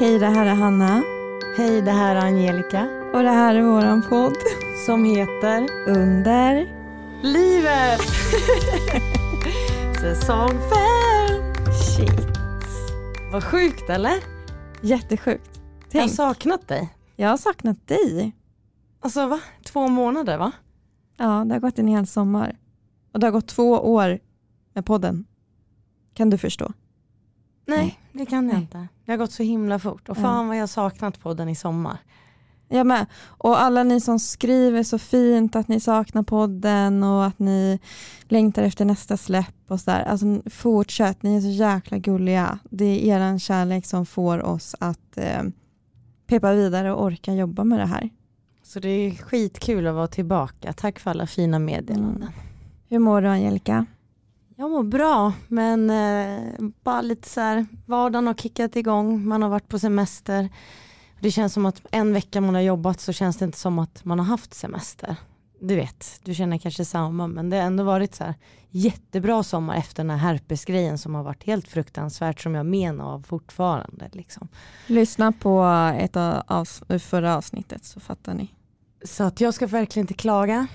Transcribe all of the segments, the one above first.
Hej, det här är Hanna. Hej, det här är Angelica Och det här är våran podd. som heter Under. Livet! Säsong 5! Shit. Vad sjukt eller? Jättesjukt. Jag har Tänk, saknat dig. jag har saknat dig. Alltså va? Två månader va? Ja, det har gått en hel sommar. Och det har gått två år med podden. Kan du förstå? Nej, det kan jag Nej. inte. Det har gått så himla fort. Och fan vad jag har saknat podden i sommar. Jag med. Och alla ni som skriver så fint att ni saknar podden och att ni längtar efter nästa släpp och sådär. Alltså fortsätt, ni är så jäkla gulliga. Det är eran kärlek som får oss att eh, peppa vidare och orka jobba med det här. Så det är skitkul att vara tillbaka. Tack för alla fina meddelanden. Hur mår du Angelica? Jag mår bra, men eh, bara lite så här, vardagen har kickat igång, man har varit på semester. Det känns som att en vecka man har jobbat så känns det inte som att man har haft semester. Du vet, du känner kanske samma, men det har ändå varit så här jättebra sommar efter den här herpesgrejen som har varit helt fruktansvärt som jag menar av fortfarande. Liksom. Lyssna på ett av avs- förra avsnittet så fattar ni. Så att jag ska verkligen inte klaga.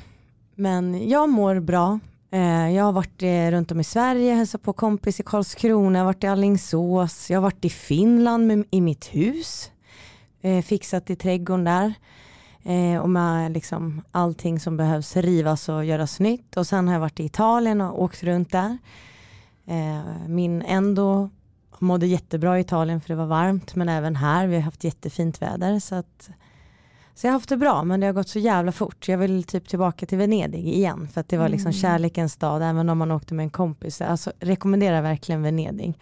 Men jag mår bra. Eh, jag har varit eh, runt om i Sverige, hälsat på kompis i Karlskrona, jag har varit i Alingsås, jag har varit i Finland med, i mitt hus, eh, fixat i trädgården där. Eh, och med liksom allting som behövs rivas och göras nytt. Och sen har jag varit i Italien och åkt runt där. Eh, min endo mådde jättebra i Italien för det var varmt men även här, vi har haft jättefint väder. Så att så jag har haft det bra men det har gått så jävla fort. Jag vill typ tillbaka till Venedig igen för att det var liksom Mm. kärlekens stad även om man åkte med en kompis. Alltså rekommenderar verkligen Venedig.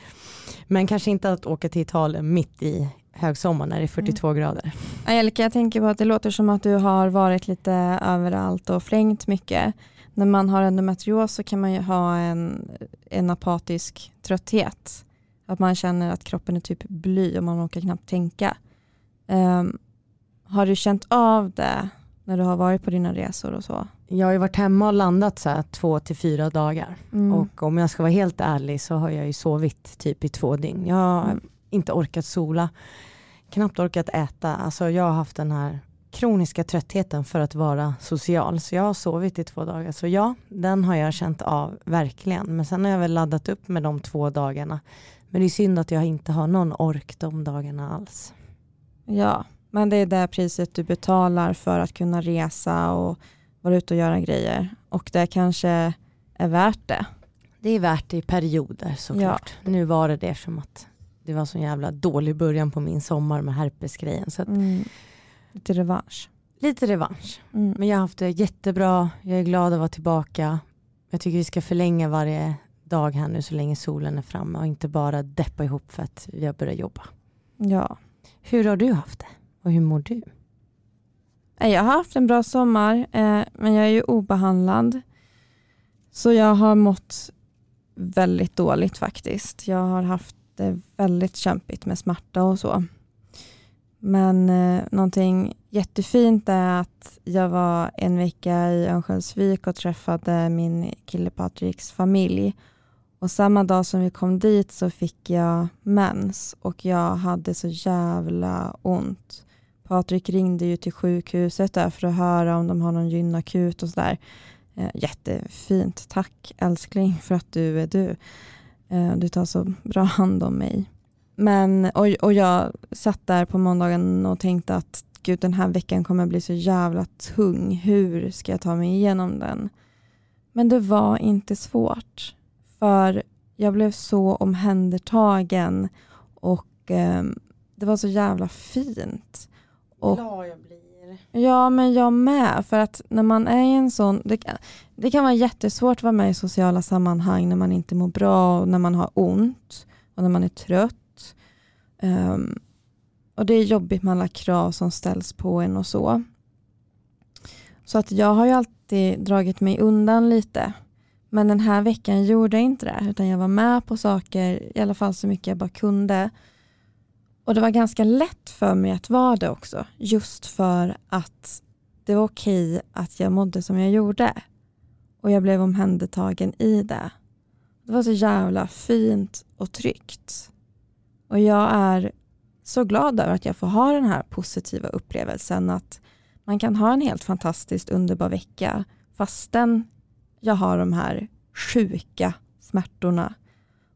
Men kanske inte att åka till Italien mitt i högsommar när det är 42 grader. Angelica, jag tänker på att det låter som att du har varit lite överallt och flängt mycket. När man har endometrios så kan man ju ha en, en apatisk trötthet. Att man känner att kroppen är typ bly och man orkar knappt tänka. Ehm, har du känt av det när du har varit på dina resor och så? Jag har ju varit hemma och landat så här två till fyra dagar. Mm. Och om jag ska vara helt ärlig så har jag ju sovit typ i två dygn. Jag har Mm. inte orkat sola, knappt orkat äta. Alltså jag har haft den här kroniska tröttheten för att vara social. Så jag har sovit i två dagar. Så ja, den har jag känt av verkligen. Men sen har jag väl laddat upp med de två dagarna. Men det är synd att jag inte har någon ork de dagarna alls. Ja, men det är det priset du betalar för att kunna resa och vara ute och göra grejer. Och det kanske är värt det. Det är värt det i perioder såklart. Nu var det det som att det var så jävla dålig början på min sommar med herpesgrejen. Så Mm. Lite revansch. lite revansch. Mm. Men jag har haft det jättebra, jag är glad att vara tillbaka. Jag tycker vi ska förlänga varje dag här nu så länge solen är framme och inte bara deppa ihop för att jag börjar jobba. Ja. Hur har du haft det? Och hur mår du? Eh, jag har haft en bra sommar, eh, men jag är ju obehandlad. Så jag har mått väldigt dåligt faktiskt. Jag har haft det väldigt kämpigt med smärta och så. Men eh, någonting jättefint är att jag var en vecka i Örnsköldsvik och träffade min kille Patriks familj. Och samma dag som vi kom dit så fick jag mens och jag hade så jävla ont. Patrik ringde ju till sjukhuset där för att höra om de har någon gynakut och sådär. Eh, jättefint, tack älskling för att du är du. Eh, du tar så bra hand om mig. Men, och, och jag satt där på måndagen och tänkte att gud den här veckan kommer bli så jävla tung. Hur ska jag ta mig igenom den? Men det var inte svårt. För jag blev så omhändertagen och eh, det var så jävla fint. Och- Glad jag blir. Ja, men jag med. För att när man är i en sån... Det kan, det kan vara jättesvårt att vara med i sociala sammanhang när man inte mår bra och när man har ont och när man är trött. Ehm, och det är jobbigt med alla krav som ställs på en och så. Så att jag har ju alltid dragit mig undan lite. Men den här veckan gjorde jag inte det. Utan jag var med på saker, i alla fall så mycket jag bara kunde. Och det var ganska lätt för mig att vara det också. Just för att det var okej att jag mådde som jag gjorde. Och jag blev omhändertagen i det. Det var så jävla fint och tryggt. Och jag är så glad över att jag får ha den här positiva upplevelsen att man kan ha en helt fantastiskt underbar vecka fastän jag har de här sjuka smärtorna.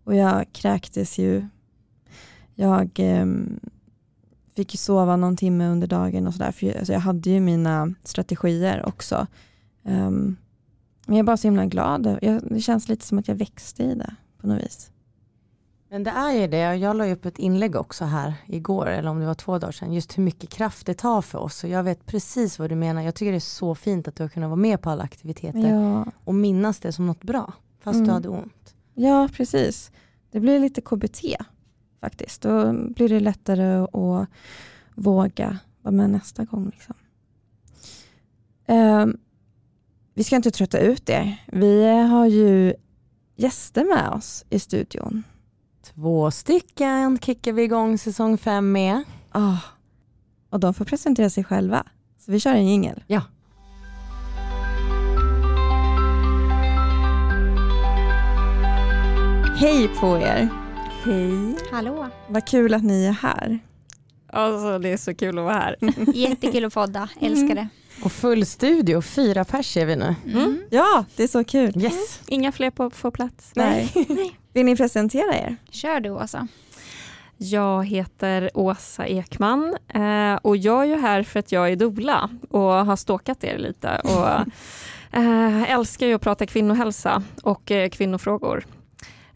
Och jag kräktes ju. Jag eh, fick sova någon timme under dagen och sådär. För alltså jag hade ju mina strategier också. Um, men jag är bara så himla glad. Jag, det känns lite som att jag växte i det på något vis. Men det är ju det, jag la upp ett inlägg också här igår, eller om det var två dagar sedan, just hur mycket kraft det tar för oss. Och jag vet precis vad du menar, jag tycker det är så fint att du har kunnat vara med på alla aktiviteter Ja, och minnas det som något bra, fast Mm. du hade ont. ja precis. Det blir lite KBT faktiskt. Då blir det lättare att våga vara med nästa gång. Liksom. Ehm, vi ska inte trötta ut er. Vi har ju gäster med oss i studion. Två stycken kickar vi igång säsong fem med. Ah, och de får presentera sig själva. Så vi kör en jingel. Ja. Hej på er! Hej. Hallå! Vad kul att ni är här. Alltså det är så kul att vara här. Jättekul att podda, älskar det. Och full studio, fyra pers är vi nu. Mm. Ja, det är så kul. Yes. Inga fler på, på plats. Nej. Vill ni presentera er? Kör du Åsa. Jag heter Åsa Ekman eh, och jag är ju här för att jag är doula och har stalkat er lite och eh, älskar ju att prata kvinnohälsa och eh, kvinnofrågor.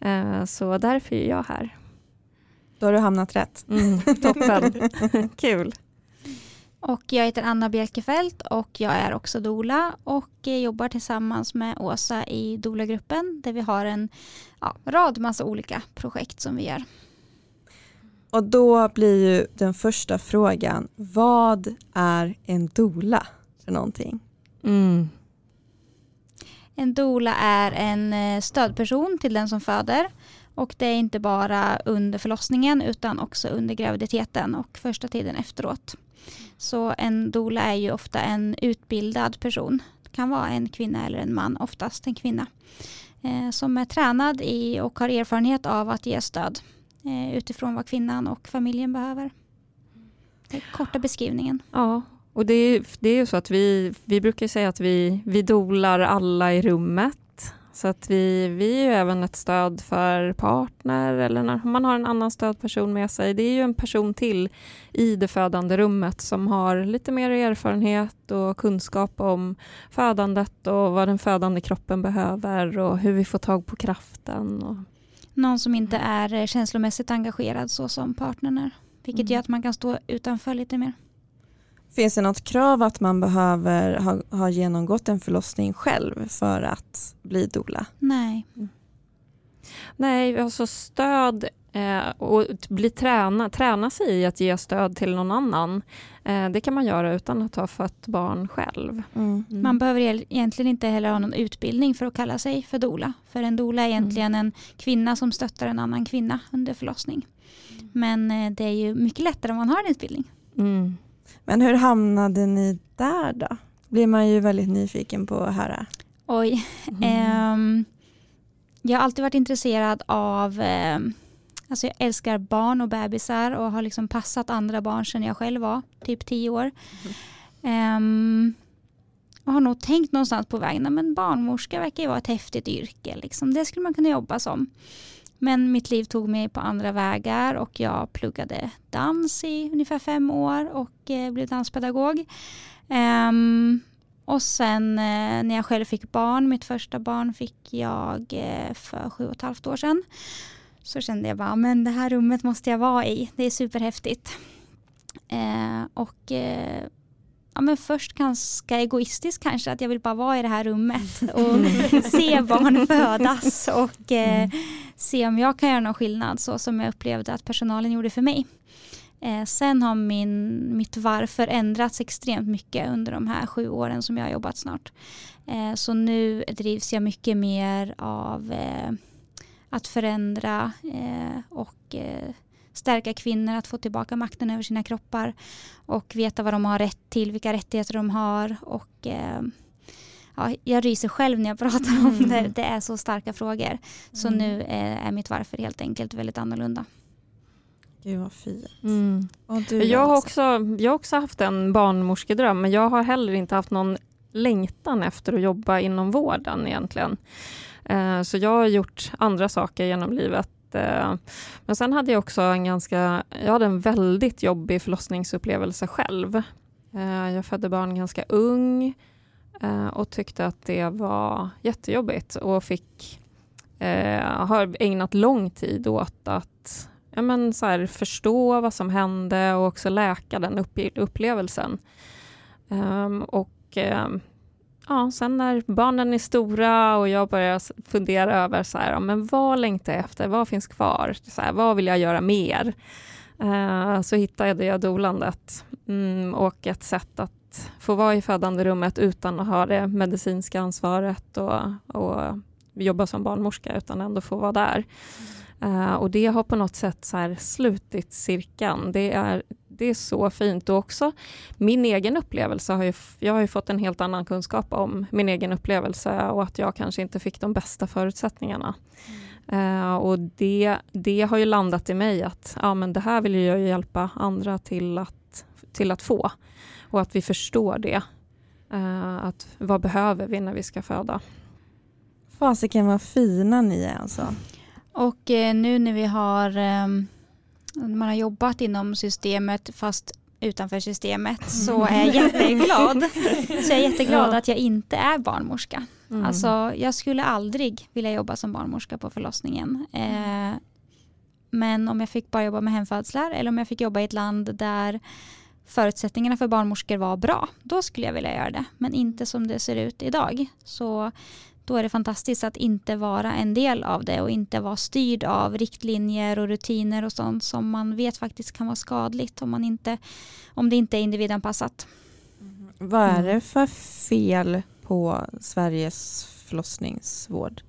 Eh, så därför är jag här. Då har du hamnat rätt. Mm, toppen, kul. Och jag heter Anna Bjelkefelt och jag är också doula och eh, jobbar tillsammans med Åsa i doula-gruppen där vi har en ja, rad massa olika projekt som vi gör. Och då blir ju den första frågan, vad är en doula för någonting? Mm. En doula är en eh, stödperson till den som föder och det är inte bara under förlossningen utan också under graviditeten och första tiden efteråt. Så en doula är ju ofta en utbildad person. Det kan vara en kvinna eller en man, oftast en kvinna. Eh, som är tränad i och har erfarenhet av att ge stöd eh, utifrån vad kvinnan och familjen behöver. Det är korta beskrivningen. Ja, och det är, det är ju så att vi, vi brukar säga att vi, vi dolar alla i rummet. Så att vi, vi är ju även ett stöd för partner eller när man har en annan stödperson med sig. Det är ju en person till i det födande rummet som har lite mer erfarenhet och kunskap om födandet och vad den födande kroppen behöver och hur vi får tag på kraften. Och, Någon som inte är eh, känslomässigt engagerad så som partnern är. Vilket Mm. gör att man kan stå utanför lite mer. Finns det något krav att man behöver ha, ha genomgått en förlossning själv för att bli doula? Nej. Nej, alltså stöd eh, och bli träna, träna sig i att ge stöd till någon annan. Eh, det kan man göra utan att ha fött barn själv. Mm. Man behöver egentligen inte heller ha någon utbildning för att kalla sig för doula. För en doula är egentligen en kvinna som stöttar en annan kvinna under förlossning. Men eh, det är ju mycket lättare om man har en utbildning. Mm. Men hur hamnade ni där då? blir man ju väldigt nyfiken på att höra. Oj. Ehm, jag har alltid varit intresserad av, ehm, alltså jag älskar barn och bebisar och har liksom passat andra barn sedan jag själv var typ tio år. Ehm, och har nog tänkt någonstans på vägen, "Nej, men barnmorska verkar ju vara ett häftigt yrke, liksom. det skulle man kunna jobba som. Men mitt liv tog mig på andra vägar och jag pluggade dans i ungefär fem år och eh, blev danspedagog. Ehm, och sen eh, när jag själv fick barn, mitt första barn fick jag eh, för sju och ett halvt år sedan. Så kände jag bara, men det här rummet måste jag vara i. Det är superhäftigt. Ehm, och eh, ja, men först ganska egoistiskt kanske, att jag vill bara vara i det här rummet och se barn födas och eh, se om jag kan göra någon skillnad så som jag upplevde att personalen gjorde för mig. Eh, sen har min, mitt varför ändrats extremt mycket under de här sju åren som jag har jobbat snart. Eh, så nu drivs jag mycket mer av eh, att förändra eh, och eh, stärka kvinnor att få tillbaka makten över sina kroppar och veta vad de har rätt till, vilka rättigheter de har och eh, ja, jag ryser själv när jag pratar om det. Det är så starka frågor. Så nu eh, är mitt varför helt enkelt väldigt annorlunda. Gud vad fint. Mm. Och du Jag har, också, jag har också haft en barnmorskedröm, men jag har heller inte haft någon längtan efter att jobba inom vården egentligen. Eh, Så jag har gjort andra saker genom livet eh, Men sen hade jag också en ganska, jag hade en väldigt jobbig förlossningsupplevelse själv. Eh, Jag födde barn ganska ung eh, och tyckte att det var jättejobbigt och fick, eh, har ägnat lång tid åt att ja, men så här, förstå vad som hände och också läka den upplevelsen. Ehm, och ehm, ja, sen när barnen är stora och jag börjar fundera över så här, men vad längtar jag efter, vad finns kvar, så här, vad vill jag göra mer? Eh, så hittade jag dolandet mm, och ett sätt att få vara i födande rummet utan att ha det medicinska ansvaret och, och jobba som barnmorska utan ändå få vara där. Eh, och det har på något sätt så här slutit cirkeln. Det är, det är så fint. Och också min egen upplevelse har ju, jag har ju fått en helt annan kunskap om min egen upplevelse och att jag kanske inte fick de bästa förutsättningarna. Eh, och det, det har ju landat i mig att ja, men det här vill jag ju hjälpa andra till att, till att få. Och att vi förstår det. Eh, att vad behöver vi när vi ska föda? Fasiken vad fina ni är alltså. Och eh, nu när vi har, ehm, man har jobbat inom systemet fast utanför systemet så är jag jätteglad. så jag är jätteglad Ja. att jag inte är barnmorska. Mm. Alltså, jag skulle aldrig vilja jobba som barnmorska på förlossningen. Eh, men om jag fick bara jobba med hemfödslar eller om jag fick jobba i ett land där förutsättningarna för barnmorskor var bra, då skulle jag vilja göra det. Men inte som det ser ut idag. Så då är det fantastiskt att inte vara en del av det och inte vara styrd av riktlinjer och rutiner och sånt som man vet faktiskt kan vara skadligt om, man inte, om det inte är individanpassat. Vad är Mm. det för fel på Sveriges förlossningsvård?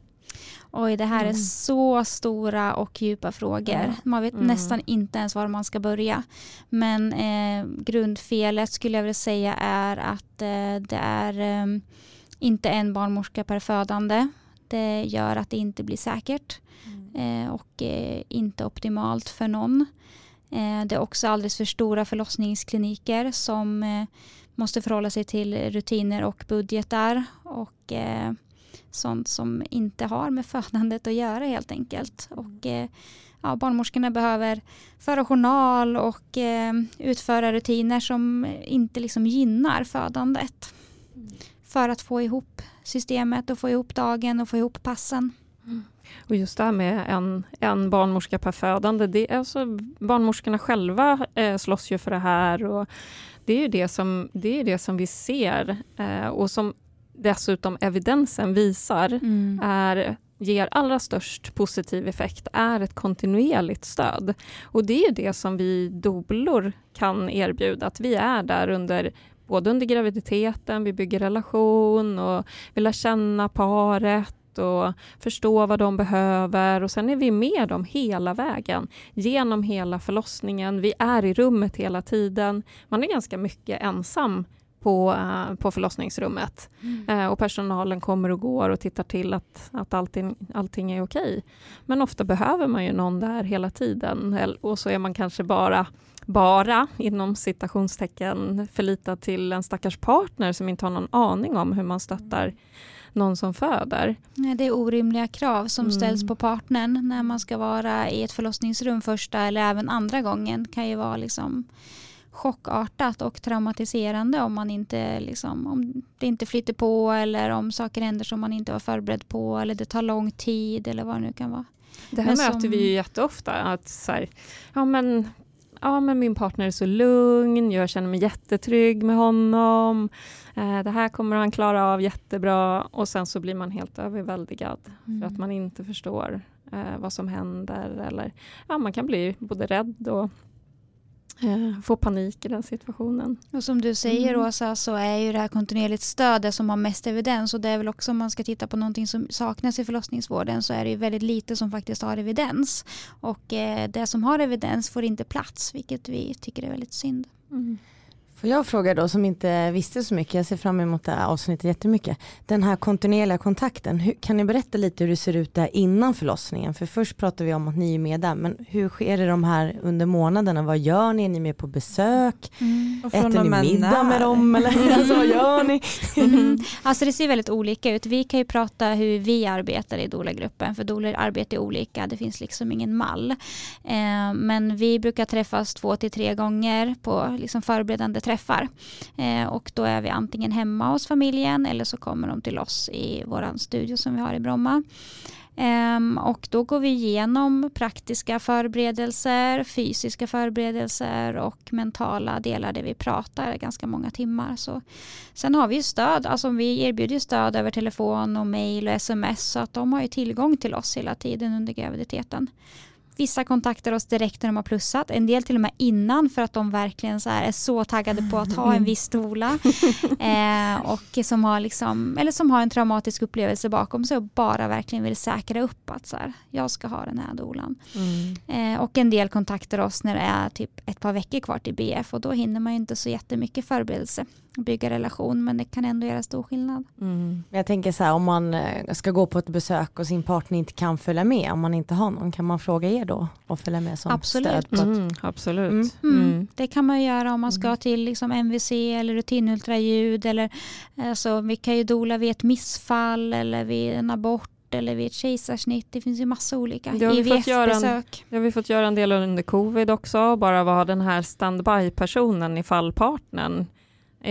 Oj, det här är Mm. så stora och djupa frågor. Man vet Mm. nästan inte ens var man ska börja. Men eh, grundfelet skulle jag vilja säga är att eh, det är eh, inte en barnmorska per födande. Det gör att det inte blir säkert eh, och eh, inte optimalt för någon. Eh, det är också alldeles för stora förlossningskliniker som måste förhålla sig till rutiner och budgetar och sånt som inte har med födandet att göra helt enkelt. Och, eh, ja, barnmorskorna behöver föra journal och utföra rutiner som inte liksom gynnar födandet. För att få ihop systemet och få ihop dagen och få ihop passen. Och just det här med en, en barnmorska per födande, det är alltså, barnmorskorna själva eh, slåss ju för det här och det är ju det som, det är det som vi ser eh, och som dessutom evidensen visar är, ger allra störst positiv effekt är ett kontinuerligt stöd. Och det är ju det som vi doblor kan erbjuda, att vi är där under både under graviditeten, vi bygger relation och vi lär känna paret och förstå vad de behöver och sen är vi med dem hela vägen genom hela förlossningen. Vi är i rummet hela tiden. Man är ganska mycket ensam på, eh, på förlossningsrummet Eh, och personalen kommer och går och tittar till att, att allting, allting är okej. Men ofta behöver man ju någon där hela tiden och så är man kanske bara bara inom citationstecken förlitad till en stackars partner som inte har någon aning om hur man stöttar någon som föder. Nej, Det är orimliga krav som Mm. ställs på partnern när man ska vara i ett förlossningsrum första eller även andra gången. kan ju vara liksom chockartat och traumatiserande om man inte liksom, om det inte flyter på eller om saker händer som man inte var förberedd på eller det tar lång tid eller vad det nu kan vara. Det här Men möter som- vi ju jätteofta. Att så här, ja, men, ja, men min partner är så lugn, jag känner mig jättetrygg med honom. Eh, det här kommer han klara av jättebra. Och sen så blir man helt överväldigad för att man inte förstår eh, vad som händer. Eller, ja, man kan bli både rädd och eh, få panik i den situationen. Och som du säger Mm. Åsa så är ju det här kontinuerligt stöd det som har mest evidens och det är väl också om man ska titta på någonting som saknas i förlossningsvården så är det ju väldigt lite som faktiskt har evidens. Och eh, det som har evidens får inte plats vilket vi tycker är väldigt synd. Får jag fråga då som inte visste så mycket, jag ser fram emot det här avsnittet jättemycket. Den här kontinuerliga kontakten, hur, kan ni berätta lite hur det ser ut där innan förlossningen? För först pratar vi om att ni är med där, men hur sker det de här under månaderna? Vad gör ni? Är ni med på besök? Mm. Äter ni med middag med när? dem? Eller alltså, vad gör ni? Mm. Alltså det ser väldigt olika ut. Vi kan ju prata hur vi arbetar i doula-gruppen för doulor arbetar olika. Det finns liksom ingen mall. Eh, men vi brukar träffas två till tre gånger på liksom förberedande träffar. Eh, och då är vi antingen hemma hos familjen eller så kommer de till oss i vår studio som vi har i Bromma. Um, och då går vi igenom praktiska förberedelser, fysiska förberedelser och mentala delar där vi pratar ganska många timmar. Så. Sen har vi ju stöd, alltså vi erbjuder stöd över telefon och mail och sms så att de har ju tillgång till oss hela tiden under graviditeten. Vissa kontaktar oss direkt när de har plussat, en del till och med innan för att de verkligen så är så taggade på att ha en viss doula. eh, och som har, liksom, eller som har en traumatisk upplevelse bakom sig och bara verkligen vill säkra upp att så här, jag ska ha den här doulan. Mm. Eh, och en del kontaktar oss när det är typ ett par veckor kvar till BF och då hinner man ju inte så jättemycket förberedelse bygga relation men det kan ändå göra stor skillnad. Mm. Jag tänker så här om man eh, ska gå på ett besök och sin partner inte kan följa med, om man inte har någon, kan man fråga er då och följa med som Absolut. stöd? Mm, absolut. Mm. Mm. Mm. Det kan man göra om man ska till liksom MVC eller rutinultraljud eller alltså, vi kan ju dola vid ett missfall eller vid en abort eller vid ett kejsarsnitt. Det finns ju massa olika. IVF-besök. Det har vi fått göra en del under covid också, bara vara den här standby-personen ifall partnern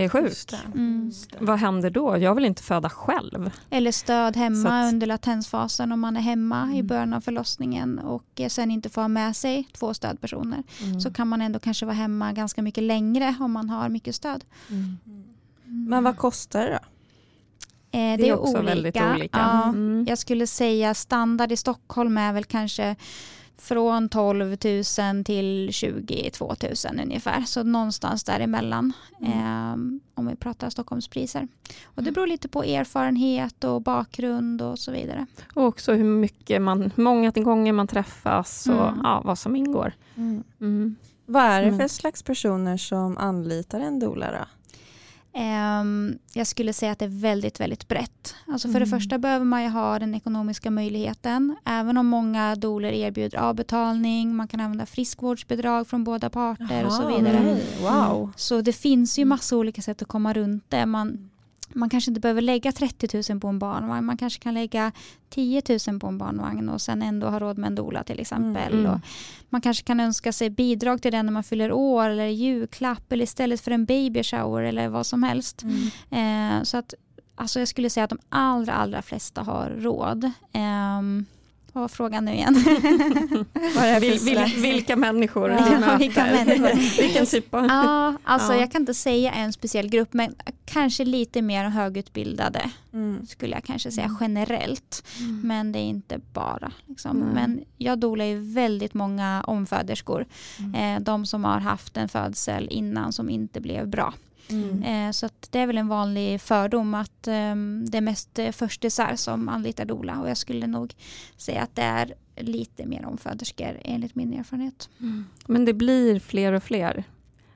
är sjuk. Just det. Mm. Vad händer då? Jag vill inte föda själv. Eller stöd hemma att- under latensfasen om man är hemma i Mm. början av förlossningen och eh, sen inte får ha med sig två stödpersoner. Mm. Så kan man ändå kanske vara hemma ganska mycket längre om man har mycket stöd. Mm. Men vad kostar det då? Eh, det, Det är är också olika. väldigt olika. Ja, Mm. Jag skulle säga standard i Stockholm är väl kanske från 12 000 till 22 000 ungefär. Så någonstans däremellan eh, om vi pratar Stockholmspriser. Och det beror lite på erfarenhet och bakgrund och så vidare. Och också hur mycket man, många gånger man träffas och Mm. ja, vad som ingår. Mm. Vad är det Mm. för slags personer som anlitar en? Ehm, jag skulle säga att det är väldigt, väldigt brett. Alltså för det Mm. första behöver man ju ha den ekonomiska möjligheten. Även om många doler erbjuder avbetalning, man kan använda friskvårdsbidrag från båda parter och så vidare. okej. Wow. Så det finns ju massa olika sätt att komma runt det. Man, man kanske inte behöver lägga 30 000 på en barnvagn. Man kanske kan lägga 10 000 på en barnvagn och sen ändå ha råd med en doula till exempel. Mm. Och man kanske kan önska sig bidrag till den när man fyller år eller julklapp eller istället för en baby shower eller vad som helst. Eh, så att alltså jag skulle säga att de allra, allra flesta har råd. Ehm, vad var frågan nu igen? Vad är det Vil, vil, vilka människor Ja, vilka människor. Vilken typ av... ja, alltså Ja. jag kan inte säga en speciell grupp men kanske lite mer högutbildade Mm. skulle jag kanske säga generellt. Men det är inte bara. Liksom. Men jag dolar ju väldigt många omföderskor. Eh, de som har haft en födsel innan som inte blev bra. Mm. Eh, så att det är väl en vanlig fördom att ehm, det är mest eh, förstisar som anlitar doula. Och jag skulle nog säga att det är lite mer omföderskor enligt min erfarenhet. Men det blir fler och fler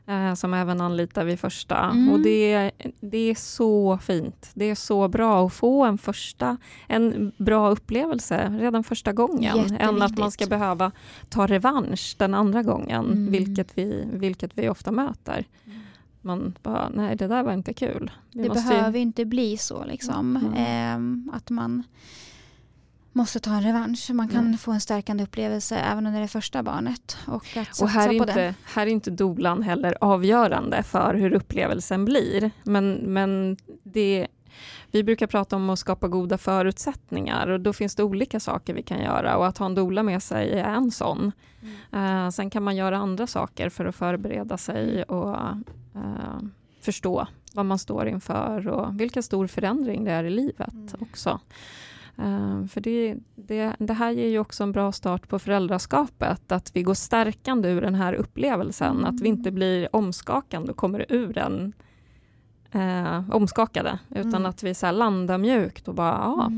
eh, som även anlitar vid första. Mm. Och det, det är så fint. Det är så bra att få en första, en bra upplevelse redan första gången. Än att man ska behöva ta revansch den andra gången, Mm. vilket, vi, vilket vi ofta möter. Man bara, nej det där var inte kul. Vi det behöver ju inte bli så liksom. Mm. Ehm, att man måste ta en revansch. Man kan Nej. få en stärkande upplevelse även under det första barnet. Och att Och här är, inte, här är inte dolan heller avgörande för hur upplevelsen blir. Men, men det, vi brukar prata om att skapa goda förutsättningar och då finns det olika saker vi kan göra och att ha en dola med sig är en sån. Eh, sen kan man göra andra saker för att förbereda sig och eh, förstå vad man står inför och vilken stor förändring det är i livet också. Eh, för det, det, det här ger ju också en bra start på föräldraskapet, att vi går stärkande ur den här upplevelsen, Mm. att vi inte blir omskakande och kommer ur den eh, omskakade, utan Mm. att vi så landar mjukt och bara, ja,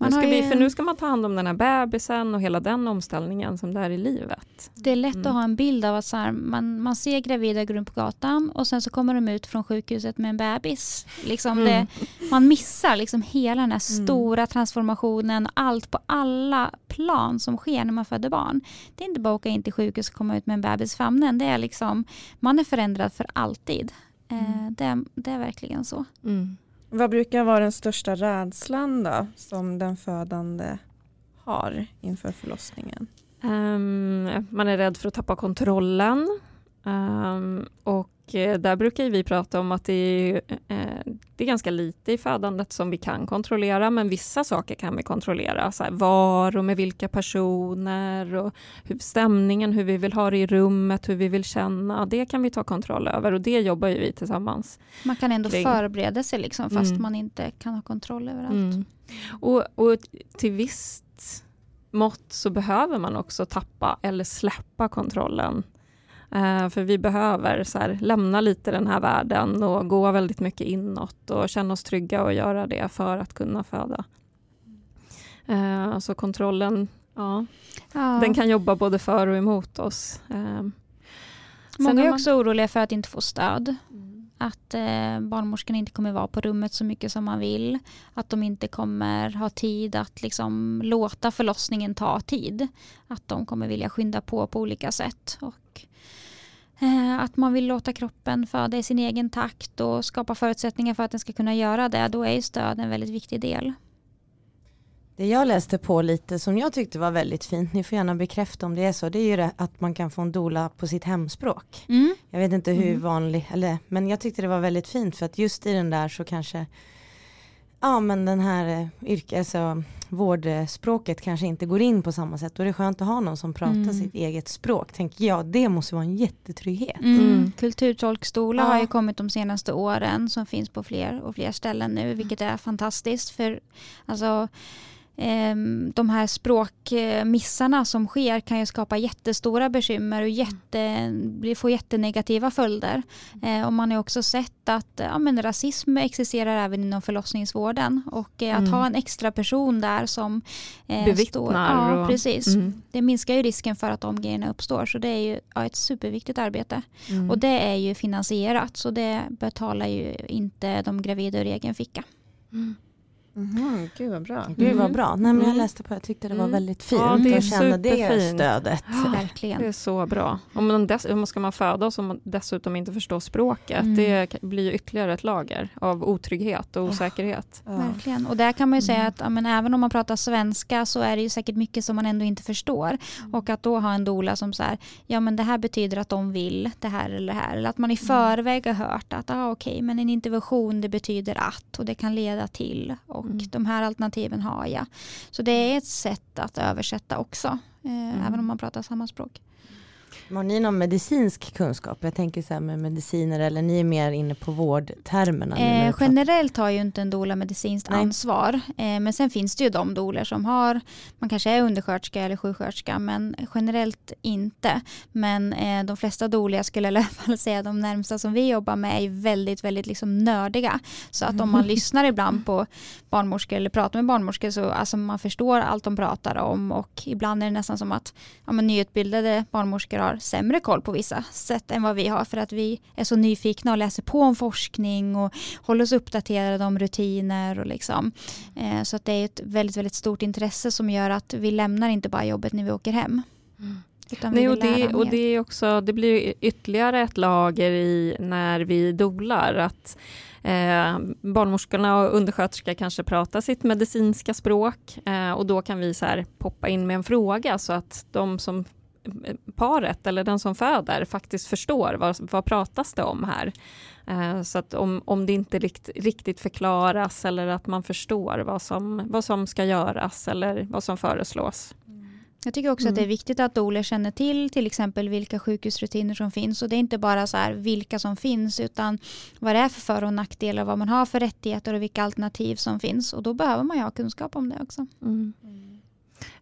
Mm. Nu ska vi, för nu ska man ta hand om den här bebisen och hela den omställningen som det är i livet. Det är lätt Mm. att ha en bild av att så här, man, man ser gravida gå runt på gatan och sen så kommer de ut från sjukhuset med en bebis. Liksom Mm. det, man missar liksom hela den här Mm. stora transformationen, allt på alla plan som sker när man föder barn. Det är inte bara att åka in till sjukhus och komma ut med en bebis i famnen. Det är liksom, man är förändrad för alltid. Eh, Mm. det, det är verkligen så. Mm. Vad brukar vara den största rädslan då som den födande har inför förlossningen? Um, man är rädd för att tappa kontrollen. um, och där brukar vi prata om att det är, eh, det är ganska lite i födandet som vi kan kontrollera, men vissa saker kan vi kontrollera. Så var och med vilka personer och hur, stämningen, hur vi vill ha det i rummet, hur vi vill känna. Det kan vi ta kontroll över och det jobbar ju vi tillsammans. Man kan ändå Kring. förbereda sig liksom, fast Mm. man inte kan ha kontroll över allt. Mm. Och, och till visst mått så behöver man också tappa eller släppa kontrollen. Eh, för vi behöver så här, lämna lite den här världen och gå väldigt mycket inåt och känna oss trygga och göra det för att kunna föda. Eh, så kontrollen, ja, Ja. den kan jobba både för och emot oss. Eh, Många är man- också oroliga för att inte få stöd. Att eh, barnmorskan inte kommer vara på rummet så mycket som man vill. Att de inte kommer ha tid att liksom låta förlossningen ta tid. Att de kommer vilja skynda på på olika sätt. Och, att man vill låta kroppen föda i sin egen takt och skapa förutsättningar för att den ska kunna göra det. Då är ju stöd en väldigt viktig del. Det jag läste på lite som jag tyckte var väldigt fint, ni får gärna bekräfta om det är så, det är ju det att man kan få en dola på sitt hemspråk. Mm. Jag vet inte hur Mm. vanlig, eller, men jag tyckte det var väldigt fint för att just i den där så kanske, ja men den här eh, yrke, alltså, vårdspråket kanske inte går in på samma sätt. Då är det skönt att ha någon som pratar Mm. sitt eget språk, tänker jag. Det måste vara en jättetrygghet. Mm. Mm. Kulturtolkstolar Ja. har ju kommit de senaste åren som finns på fler och fler ställen nu vilket är fantastiskt för alltså de här språkmissarna som sker kan ju skapa jättestora bekymmer och jätte, bli- få jättenegativa följder. Eh, och man har också sett att ja, men rasism existerar även inom förlossningsvården och eh, att Mm. ha en extra person där som eh, Bevittnar står, ja, och- precis. Mm. Det minskar ju risken för att de grejerna uppstår så det är ju ja, ett superviktigt arbete. Mm. Och det är ju finansierat så det betalar ju inte de gravida ur egen ficka. Mm. Mhm, gud vad bra. Gud vad Mm. bra, Nej, men jag Mm. läste på, jag tyckte det var Mm. väldigt fint Ja, det är att känna det stödet. Verkligen. Det är så bra. Om man, dess, om man ska man föda och man dessutom inte förstår språket, Mm. det blir ytterligare ett lager av otrygghet och osäkerhet. Ja. Verkligen. Och där kan man ju säga Mm. att ja, men även om man pratar svenska så är det ju säkert mycket som man ändå inte förstår. Och att då ha en dola som så här, ja men det här betyder att de vill det här eller det här. Eller att man i förväg har hört att ah, okej men en intervention det betyder att och det kan leda till och Mm. de här alternativen har jag. Så det är ett sätt att översätta också. Eh, Även om man pratar samma språk. Har ni någon medicinsk kunskap? Jag tänker så här med mediciner eller ni är mer inne på vårdtermerna? Eh, generellt har ju inte en doula medicinskt Nej. ansvar. Eh, men sen finns det ju de doulor som har, man kanske är undersköterska eller sjuksköterska men generellt inte. Men eh, de flesta doulor, jag skulle i alla fall säga de närmsta som vi jobbar med är väldigt, väldigt liksom nördiga. Så att om man lyssnar ibland på barnmorskor eller pratar med barnmorskor så alltså man förstår allt de pratar om och ibland är det nästan som att ja, men nyutbildade barnmorskor har sämre koll på vissa sätt än vad vi har för att vi är så nyfikna och läser på om forskning och håller oss uppdaterade om rutiner och liksom. Eh, så att det är ett väldigt, väldigt stort intresse som gör att vi lämnar inte bara jobbet när vi åker hem. Vi Nej, och, det, och det, är också, det blir ytterligare ett lager i när vi dolar. Att, eh, barnmorskorna och undersköterska kanske pratar sitt medicinska språk eh, och då kan vi så poppa in med en fråga så att de som paret eller den som föder faktiskt förstår vad, vad pratas det om här. Eh, så att om, om det inte rikt, riktigt förklaras eller att man förstår vad som, vad som ska göras eller vad som föreslås. Jag tycker också Mm. att det är viktigt att doler känner till till exempel vilka sjukhusrutiner som finns och det är inte bara så här vilka som finns utan vad det är för för och nackdelar, vad man har för rättigheter och vilka alternativ som finns och då behöver man ju ha kunskap om det också. Mm.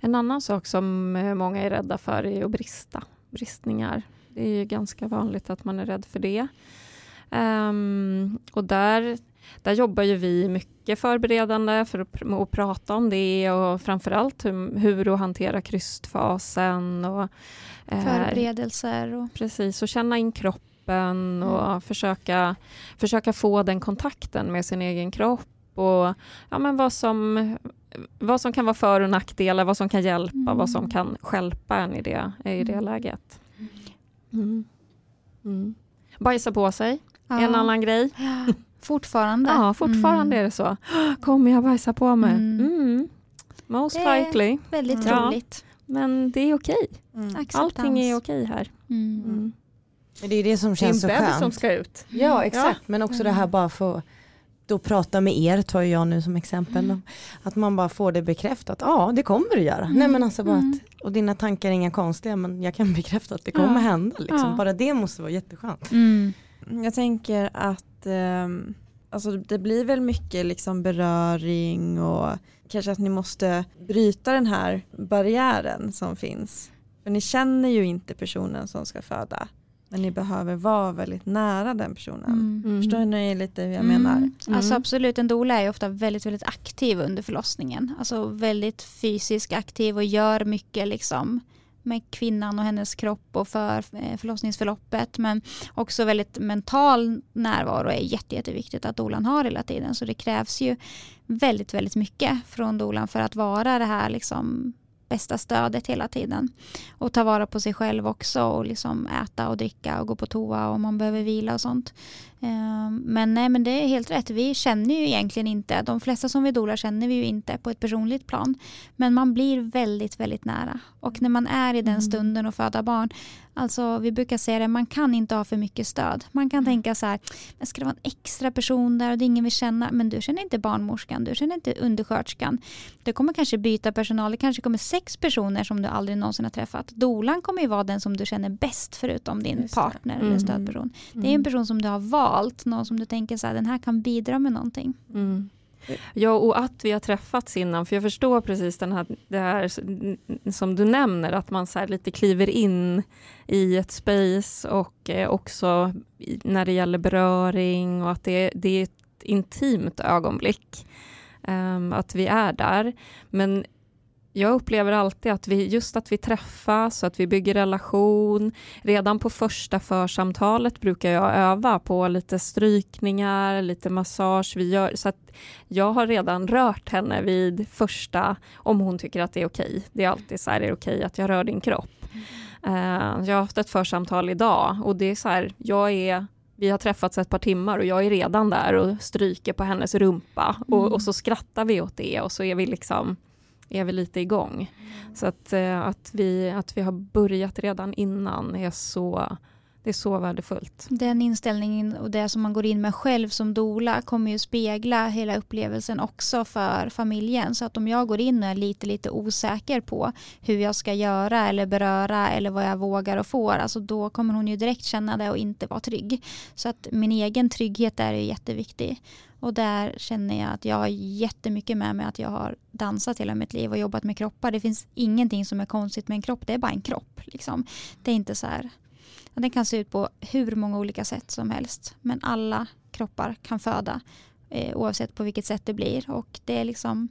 En annan sak som eh, många är rädda för är att brista. Bristningar. Det är ganska vanligt att man är rädd för det. Ehm, och där där jobbar ju vi mycket förberedande för att, pr- att prata om det och framförallt hur, hur att hantera krystfasen och eh, Förberedelser och Precis, och känna in kroppen och försöka, försöka få den kontakten med sin egen kropp och ja, men vad, som, vad som kan vara för och nackdelar, vad som kan hjälpa, Mm. vad som kan stjälpa en i det, i det Mm. läget. Mm. Mm. Bajsa på sig, Ja. en annan grej. Ja, Fortfarande. Ja, fortfarande är det så. Kommer jag bajsa på mig? Mm. Mm. Most Det- likely, Väldigt Ja. troligt. men det är okej. Mm. Allting är okej här. Mm. Mm. Men det är det som Det är känns så en bebis skönt. som ska ut. Ja exakt, men också det här bara få då prata med er, tar jag nu som exempel. Mm. Att man bara får det bekräftat, ja det kommer du göra. Nej men alltså bara Mm. att, och dina tankar är inga konstiga men jag kan bekräfta att det kommer Ja. hända. Liksom. Ja. Bara det måste vara jätteskönt. Mm. Jag tänker att ehm, alltså det blir väl mycket liksom beröring och kanske att ni måste bryta den här barriären som finns. För ni känner ju inte personen som ska föda. Men ni behöver vara väldigt nära den personen. Mm. Förstår ni lite hur jag Mm. menar? Alltså Mm. absolut, en doula är ofta väldigt, väldigt aktiv under förlossningen. Alltså väldigt fysiskt aktiv och gör mycket liksom med kvinnan och hennes kropp och för eh, förlossningsförloppet. Men också väldigt mental närvaro är jätte, jätteviktigt att dolan har hela tiden. Så det krävs ju väldigt, väldigt mycket från dolan för att vara det här liksom bästa stödet hela tiden. Och ta vara på sig själv också och liksom äta och dricka och gå på toa om man behöver vila och sånt. Eh, Men nej, men det är helt rätt. Vi känner ju egentligen inte, de flesta som vi dolar känner vi ju inte på ett personligt plan. Men man blir väldigt, väldigt nära. Och när man är i den Mm. stunden och föda barn, alltså vi brukar säga det, man kan inte ha för mycket stöd. Man kan tänka så här, men ska det vara en extra person där och det är ingen vi känner, men du känner inte barnmorskan, du känner inte undersköterskan. Du kommer kanske byta personal, det kanske kommer sex personer som du aldrig någonsin har träffat. Dolan kommer ju vara den som du känner bäst förutom din Just partner eller Mm. stödperson. Det är en person som du har valt, någon som du tänker så här, den här kan bidra med någonting. Mm. Ja, och att vi har träffats innan, för jag förstår precis den här, det här som du nämner, att man så här lite kliver in i ett space och eh, också när det gäller beröring och att det, det är ett intimt ögonblick. Ehm, att vi är där. Men jag upplever alltid att vi, just att vi träffas, att vi bygger relation. Redan på första församtalet brukar jag öva på lite strykningar, lite massage. Vi gör, så att jag har redan rört henne vid första, om hon tycker att det är okej. Det är alltid så här, är det okej att jag rör din kropp? Eh, jag har haft ett församtal idag och det är så här, jag är vi har träffats ett par timmar och jag är redan där och stryker på hennes rumpa och, Mm. och så skrattar vi åt det och så är vi liksom är vi lite igång. Så att, eh, att, vi, att vi har börjat redan innan är så, det är så värdefullt. Den inställningen och det som man går in med själv som dola kommer ju spegla hela upplevelsen också för familjen. Så att om jag går in och är lite, lite osäker på hur jag ska göra eller beröra eller vad jag vågar och får, alltså då kommer hon ju direkt känna det och inte vara trygg. Så att min egen trygghet där är jätteviktig. Och där känner jag att jag har jättemycket med mig att jag har dansat hela mitt liv och jobbat med kroppar. Det finns ingenting som är konstigt med en kropp, det är bara en kropp. Liksom. Det är inte så här Den kan se ut på hur många olika sätt som helst. Men alla kroppar kan föda eh, oavsett på vilket sätt det blir. Och det är liksom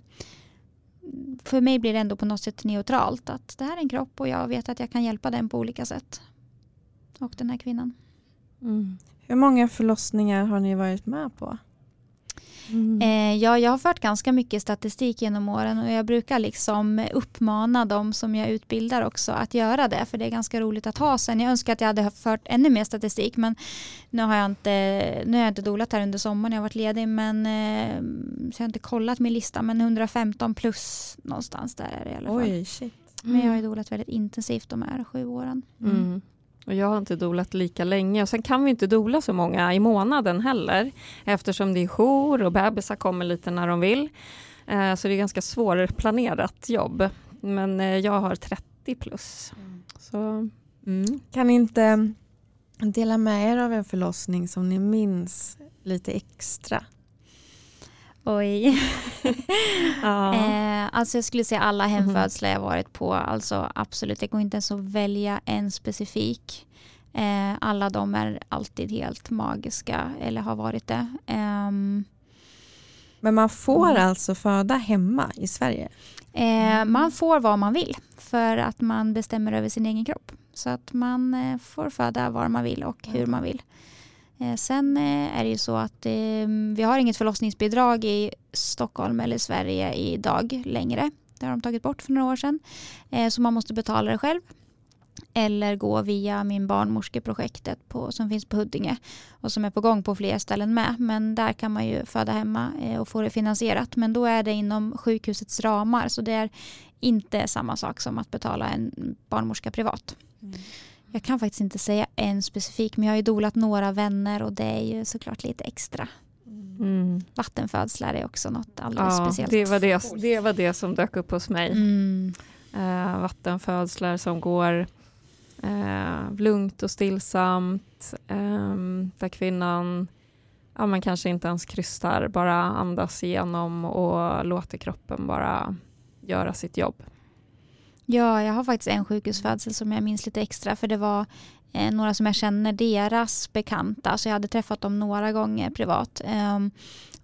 för mig blir det ändå på något sätt neutralt. Att det här är en kropp och jag vet att jag kan hjälpa den på olika sätt. Och den här kvinnan. Mm. Hur många förlossningar har ni varit med på? Eh, ja, jag har fört ganska mycket statistik genom åren och jag brukar liksom uppmana dem som jag utbildar också att göra det för det är ganska roligt att ha sen. Jag önskar att jag hade fört ännu mer statistik men nu har jag inte, nu har jag inte dolat här under sommaren, jag har varit ledig men eh, så jag har inte kollat min lista men 115 plus någonstans där är det i alla fall. Oj, shit. Men jag har ju dolat väldigt intensivt de här sju åren. Mm. Och jag har inte dolat lika länge och sen kan vi inte dola så många i månaden heller eftersom det är jour och bebisar kommer lite när de vill. Eh, så det är ganska svårplanerat jobb. Men eh, jag har 30 plus. Så, mm. Kan ni inte dela med er av en förlossning som ni minns lite extra? Oj. ja. Eh, alltså jag skulle säga alla hemfödslar jag varit på. Alltså absolut, det går inte ens att välja en specifik. Eh, alla de är alltid helt magiska eller har varit det. Ehm, Men man får mm. alltså föda hemma i Sverige? Eh, man får vad man vill för att man bestämmer över sin egen kropp. Så att man eh, får föda var man vill och hur man vill. Eh, sen eh, är det ju så att eh, vi har inget förlossningsbidrag i Stockholm eller Sverige idag längre. Det har de tagit bort för några år sedan. Så man måste betala det själv eller gå via min barnmorskeprojektet på, som finns på Huddinge och som är på gång på fler ställen med. Men där kan man ju föda hemma och få det finansierat. Men då är det inom sjukhusets ramar så det är inte samma sak som att betala en barnmorska privat. Mm. Jag kan faktiskt inte säga en specifik men jag har ju dolat några vänner och det är ju såklart lite extra. Mm. Vattenfödslar är också något alldeles ja, speciellt. Det var det, det var det som dök upp hos mig. Mm. Uh, vattenfödslar som går eh, lugnt och stillsamt, eh, där kvinnan ja, man kanske inte ens krystar, bara andas igenom och låter kroppen bara göra sitt jobb. Ja, jag har faktiskt en sjukhusfödsel som jag minns lite extra för det var eh, några som jag känner, deras bekanta, så jag hade träffat dem några gånger privat. Eh,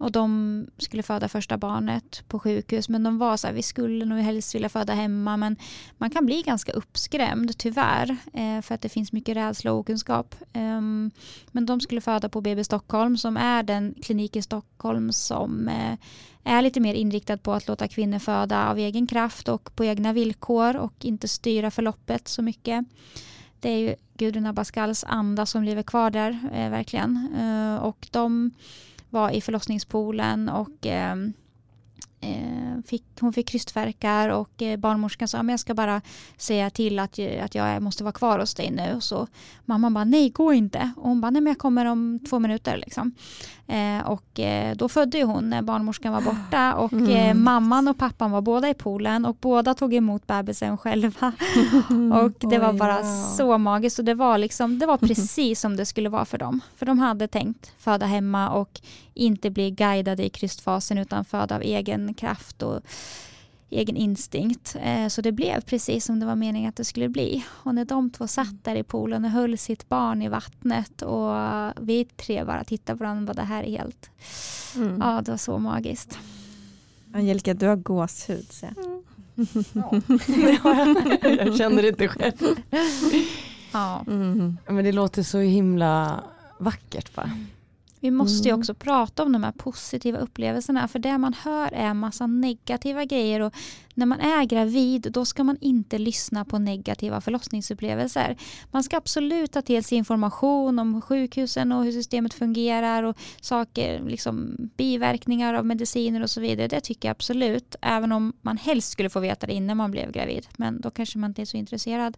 och de skulle föda första barnet på sjukhus men de var så här, vi skulle nog helst vilja föda hemma men man kan bli ganska uppskrämd tyvärr eh, för att det finns mycket rädsla och okunskap. Ehm, men de skulle föda på BB Stockholm som är den klinik i Stockholm som eh, är lite mer inriktad på att låta kvinnor föda av egen kraft och på egna villkor och inte styra förloppet så mycket. Det är ju Gudrun Abascals anda som lever kvar där eh, verkligen. Eh, och de var i förlossningspoolen och eh, fick, hon fick krystverkar och eh, barnmorskan sa att jag ska bara säga till att, att jag måste vara kvar hos dig nu. Så mamman bara nej gå inte. Och hon bara nej men jag kommer om två minuter. Liksom. Eh, och eh, då födde hon när barnmorskan var borta och mm. Eh, mamman och pappan var båda i poolen och båda tog emot bebisen själva. och det var bara så magiskt och det var, liksom, det var precis som det skulle vara för dem. För de hade tänkt föda hemma och inte bli guidade i krystfasen utan föda av egen kraft och egen instinkt. Eh, så det blev precis som det var meningen att det skulle bli. Och när de två satt där i poolen och höll sitt barn i vattnet och vi tre bara tittade på varandra och bara det här är helt, mm. ja det var så magiskt. Angelica, du har gåshud. Så. Mm. Ja. jag känner det inte själv. Ja. Mm. Men det låter så himla vackert bara. Vi måste ju mm. också prata om de här positiva upplevelserna för det man hör är en massa negativa grejer och när man är gravid då ska man inte lyssna på negativa förlossningsupplevelser. Man ska absolut ta till sig information om sjukhusen och hur systemet fungerar och saker, liksom biverkningar av mediciner och så vidare. Det tycker jag absolut, även om man helst skulle få veta det innan man blev gravid. Men då kanske man inte är så intresserad.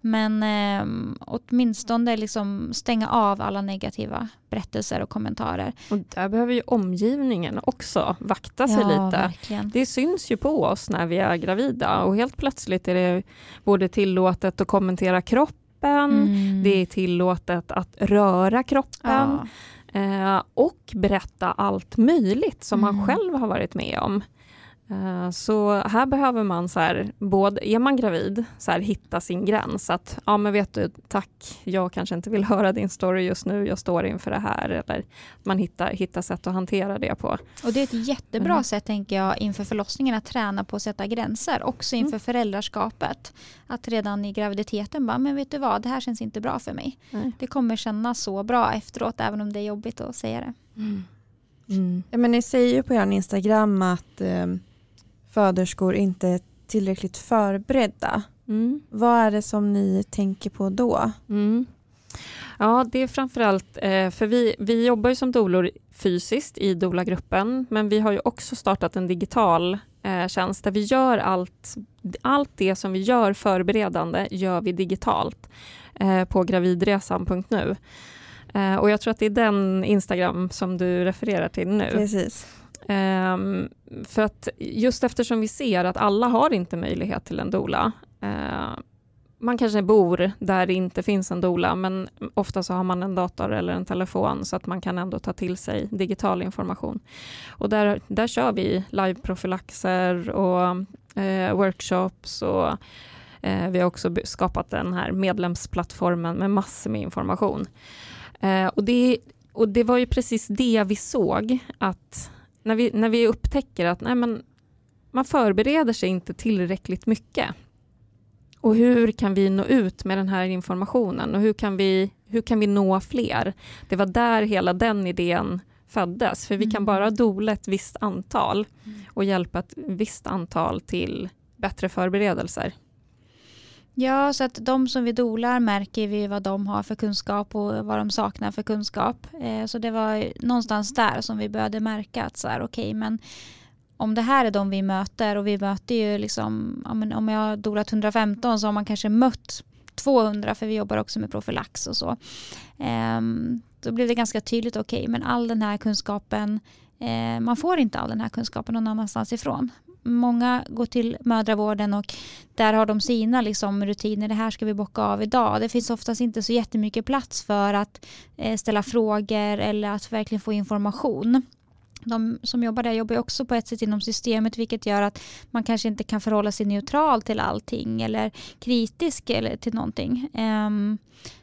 Men eh, åtminstone liksom stänga av alla negativa berättelser och kommentarer. Och där behöver ju omgivningen också vakta sig ja, lite. Verkligen. Det syns ju på oss när vi är gravida och helt plötsligt är det både tillåtet att kommentera kroppen, mm. det är tillåtet att röra kroppen ja. eh, och berätta allt möjligt som mm. man själv har varit med om. Eh, så här behöver man, så här, både, är man gravid, så här, hitta sin gräns. Att, ja men vet du, tack, jag kanske inte vill höra din story just nu, jag står inför det här. Eller man hittar, hittar sätt att hantera det på. Och det är ett jättebra mm. sätt, tänker jag, inför förlossningen, att träna på att sätta gränser. Också inför mm. föräldraskapet. Att redan i graviditeten bara, men vet du vad, det här känns inte bra för mig. Mm. Det kommer kännas så bra efteråt, även om det är jobbigt att säga det. Mm. mm. Ja, men ni säger ju på er Instagram att um föderskor inte är tillräckligt förberedda. Mm. Vad är det som ni tänker på då? Mm. Ja, det är framförallt, eh, för vi, vi jobbar ju som dolor fysiskt i DOLA-gruppen, men vi har ju också startat en digital eh, tjänst där vi gör allt, allt det som vi gör förberedande gör vi digitalt eh, på gravidresan.nu. och jag tror att det är den Instagram som du refererar till nu. Precis. Um, för att just eftersom vi ser att alla har inte möjlighet till en dola. Uh, eh, man kanske bor där det inte finns en dola, men ofta så har man en dator eller en telefon så att man kan ändå ta till sig digital information. Och där, där kör vi live-profylaxer och uh, workshops och uh, vi har också skapat den här medlemsplattformen med massor med information. och, det, och det var ju precis det vi såg att när vi, när vi upptäcker att nej men, man förbereder sig inte tillräckligt mycket. Och hur kan vi nå ut med den här informationen och hur kan vi, hur kan vi nå fler? Det var där hela den idén föddes, för vi kan Mm. bara dola ett visst antal Mm. och hjälpa ett visst antal till bättre förberedelser. Ja, så att de som vi dolar märker vi vad de har för kunskap och vad de saknar för kunskap. Eh, så det var någonstans där som vi började märka att så här, okej, men om det här är de vi möter och vi möter ju liksom, om jag har dolat 115 så har man kanske mött 200 för vi jobbar också med profylax och så. Ehm, då blev det ganska tydligt, okej, men all den här kunskapen, eh, man får inte all den här kunskapen någon annanstans ifrån. Många går till mödravården och där har de sina liksom, rutiner. Det här ska vi bocka av idag. Det finns oftast inte så jättemycket plats för att eh, ställa frågor eller att verkligen få information. De som jobbar där jobbar också på ett sätt inom systemet vilket gör att man kanske inte kan förhålla sig neutral till allting eller kritisk eller till någonting. Ehm,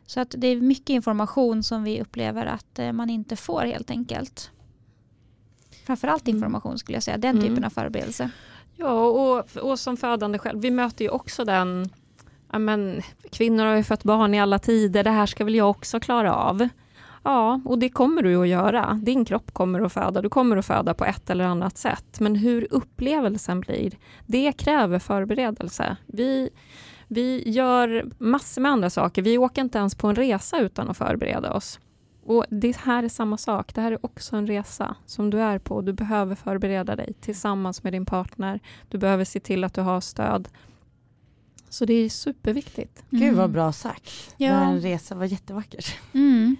så att det är mycket information som vi upplever att eh, man inte får helt enkelt. Framförallt information skulle jag säga, den Mm. typen av förberedelse. Ja, och, och som födande själv, vi möter ju också den, ja men kvinnor har ju fött barn i alla tider, det här ska väl jag också klara av. Ja, och det kommer du att göra. Din kropp kommer att föda, du kommer att föda på ett eller annat sätt. Men hur upplevelsen blir, det kräver förberedelse. Vi, vi gör massor med andra saker. Vi åker inte ens på en resa utan att förbereda oss. Och Det här är samma sak. Det här är också en resa som du är på. Du behöver förbereda dig tillsammans med din partner. Du behöver se till att du har stöd. Så det är superviktigt. Gud vad Mm. bra sagt. Ja. Det här en resa var jättevackert. Mm.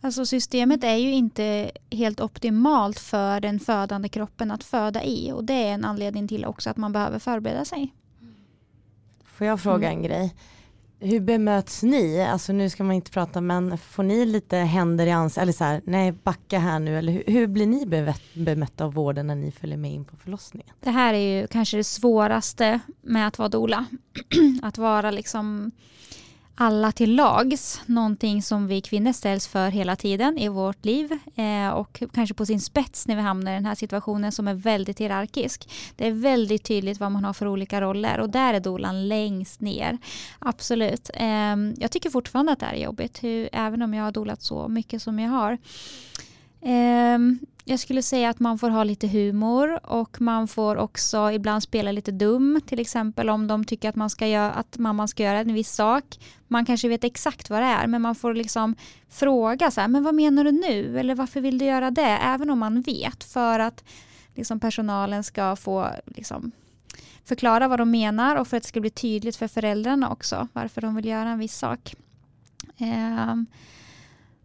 Alltså systemet är ju inte helt optimalt för den födande kroppen att föda i och det är en anledning till också att man behöver förbereda sig. Får jag fråga Mm. en grej? Hur bemöts ni? Alltså nu ska man inte prata men får ni lite händer i ansiktet eller så här, nej backa här nu eller hur, hur blir ni bemötta av vården när ni följer med in på förlossningen? Det här är ju kanske det svåraste med att vara doula. att vara liksom alla till lags, någonting som vi kvinnor ställs för hela tiden i vårt liv eh, och kanske på sin spets när vi hamnar i den här situationen som är väldigt hierarkisk. Det är väldigt tydligt vad man har för olika roller och där är dolan längst ner. Absolut. Eh, jag tycker fortfarande att det här är jobbigt, hur, även om jag har dolat så mycket som jag har. Eh, jag skulle säga att man får ha lite humor och man får också ibland spela lite dum. Till exempel om de tycker att, man ska göra, att mamman ska göra en viss sak. Man kanske vet exakt vad det är men man får liksom fråga så här, men vad menar du nu? Eller varför vill du göra det? Även om man vet för att liksom personalen ska få liksom förklara vad de menar och för att det ska bli tydligt för föräldrarna också varför de vill göra en viss sak. Ehm,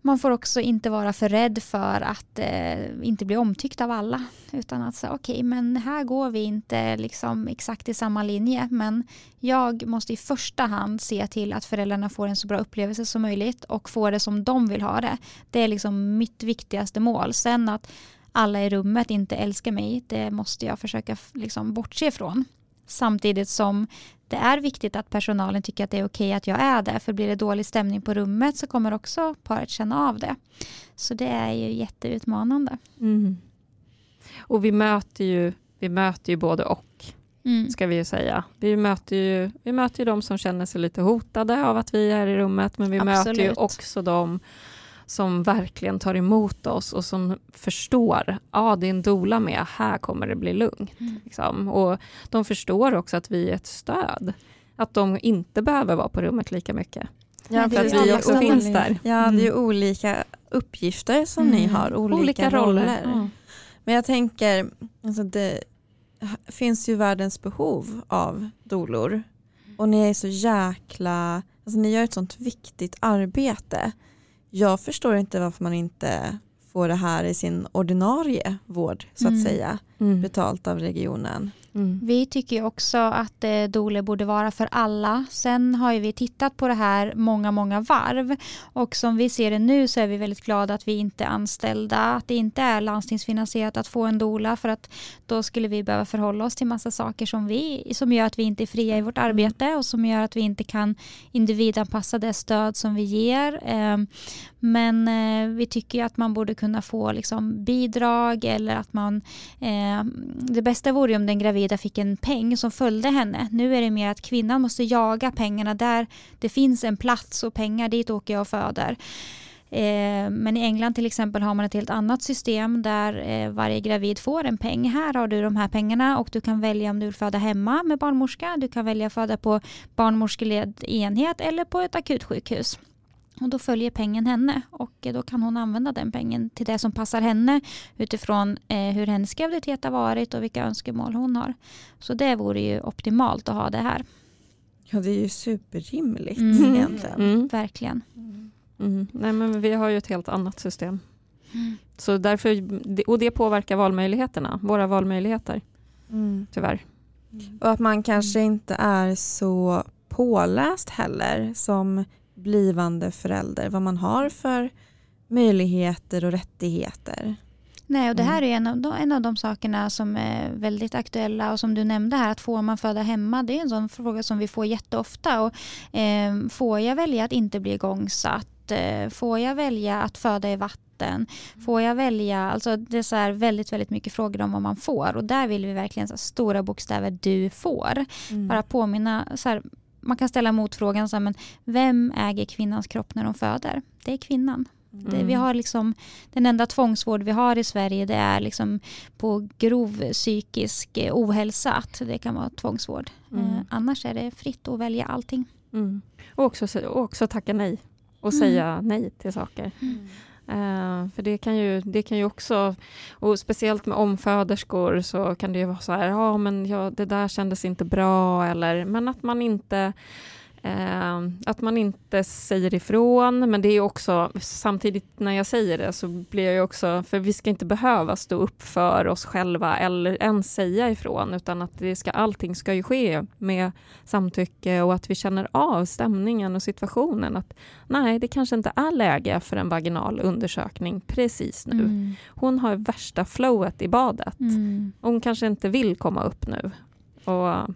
man får också inte vara för rädd för att eh, inte bli omtyckt av alla. Utan att säga okej, men här går vi inte liksom exakt i samma linje. Men jag måste i första hand se till att föräldrarna får en så bra upplevelse som möjligt och får det som de vill ha det. Det är liksom mitt viktigaste mål. Sen att alla i rummet inte älskar mig, det måste jag försöka liksom bortse ifrån. Samtidigt som det är viktigt att personalen tycker att det är okej att jag är där. För blir det dålig stämning på rummet så kommer också paret känna av det. Så det är ju jätteutmanande. Mm. Och vi möter ju, vi möter ju både och, Mm. ska vi ju säga. Vi möter ju, vi möter ju de som känner sig lite hotade av att vi är i rummet, men vi möter ju Absolut. också de som verkligen tar emot oss och som förstår, ja ah, det är en dola med, här kommer det bli lugnt. Mm. Liksom. Och de förstår också att vi är ett stöd. Att de inte behöver vara på rummet lika mycket. Ja, för att det är vi också olika- finns där. Ja, det är ju olika uppgifter som ni Mm. har, olika, roller. Ja. Men jag tänker, alltså det finns ju världens behov av dolor. Och ni är så jäkla, alltså ni gör ett sånt viktigt arbete. Jag förstår inte varför man inte får det här i sin ordinarie vård så att Mm. säga. Mm. betalt av regionen. Mm. Vi tycker också att eh, doula borde vara för alla. Sen har ju vi tittat på det här många, många varv och som vi ser det nu så är vi väldigt glada att vi inte är anställda, att det inte är landstingsfinansierat att få en doula för att då skulle vi behöva förhålla oss till massa saker som, vi, som gör att vi inte är fria i vårt arbete och som gör att vi inte kan individanpassa det stöd som vi ger. Eh, men eh, vi tycker att man borde kunna få liksom, bidrag eller att man eh, det bästa vore om den gravida fick en peng som följde henne. Nu är det mer att kvinnan måste jaga pengarna där det finns en plats och pengar dit åker jag och föder. Eh, men i England till exempel har man ett helt annat system där eh, varje gravid får en peng. Här har du de här pengarna och du kan välja om du vill föda hemma med barnmorska. Du kan välja att föda på barnmorskeledd enhet eller på ett akutsjukhus. Och då följer pengen henne och då kan hon använda den pengen till det som passar henne utifrån eh, hur hennes graviditet har varit och vilka önskemål hon har. Så det vore ju optimalt att ha det här. Ja, det är ju superrimligt Mm. egentligen. Mm. Verkligen. Mm. Nej, men vi har ju ett helt annat system. Så därför, och det påverkar valmöjligheterna, våra valmöjligheter, Mm. tyvärr. Och att man kanske inte är så påläst heller som blivande förälder. Vad man har för möjligheter och rättigheter. Nej, och det här Mm. är en av, de, en av de sakerna som är väldigt aktuella och som du nämnde här, att får man föda hemma, det är en sån fråga som vi får jätteofta. Och, eh, får jag välja att inte bli igångsatt? Eh, får jag välja att föda i vatten? Får jag välja, alltså det är så här väldigt, väldigt mycket frågor om vad man får och där vill vi verkligen så stora bokstäver du får. Mm. Bara påminna, så här, man kan ställa motfrågan, så här, men vem äger kvinnans kropp när de föder? Det är kvinnan. Det, Mm. vi har liksom, den enda tvångsvård vi har i Sverige det är liksom på grov psykisk eh, ohälsa att det kan vara tvångsvård. Mm. Eh, annars är det fritt att välja allting. Mm. Och, också, och också tacka nej och Mm. säga nej till saker. Eh, för det kan, ju, det kan ju också, och speciellt med omföderskor så kan det ju vara så här, ja men ja, det där kändes inte bra, eller, men att man inte eh, att man inte säger ifrån, men det är också samtidigt när jag säger det så blir jag ju också, för vi ska inte behöva stå upp för oss själva eller ens säga ifrån, utan att det ska, allting ska ju ske med samtycke och att vi känner av stämningen och situationen. Att nej, det kanske inte är läge för en vaginal undersökning precis nu. Mm. Hon har värsta flowet i badet. Mm. Hon kanske inte vill komma upp nu. Och,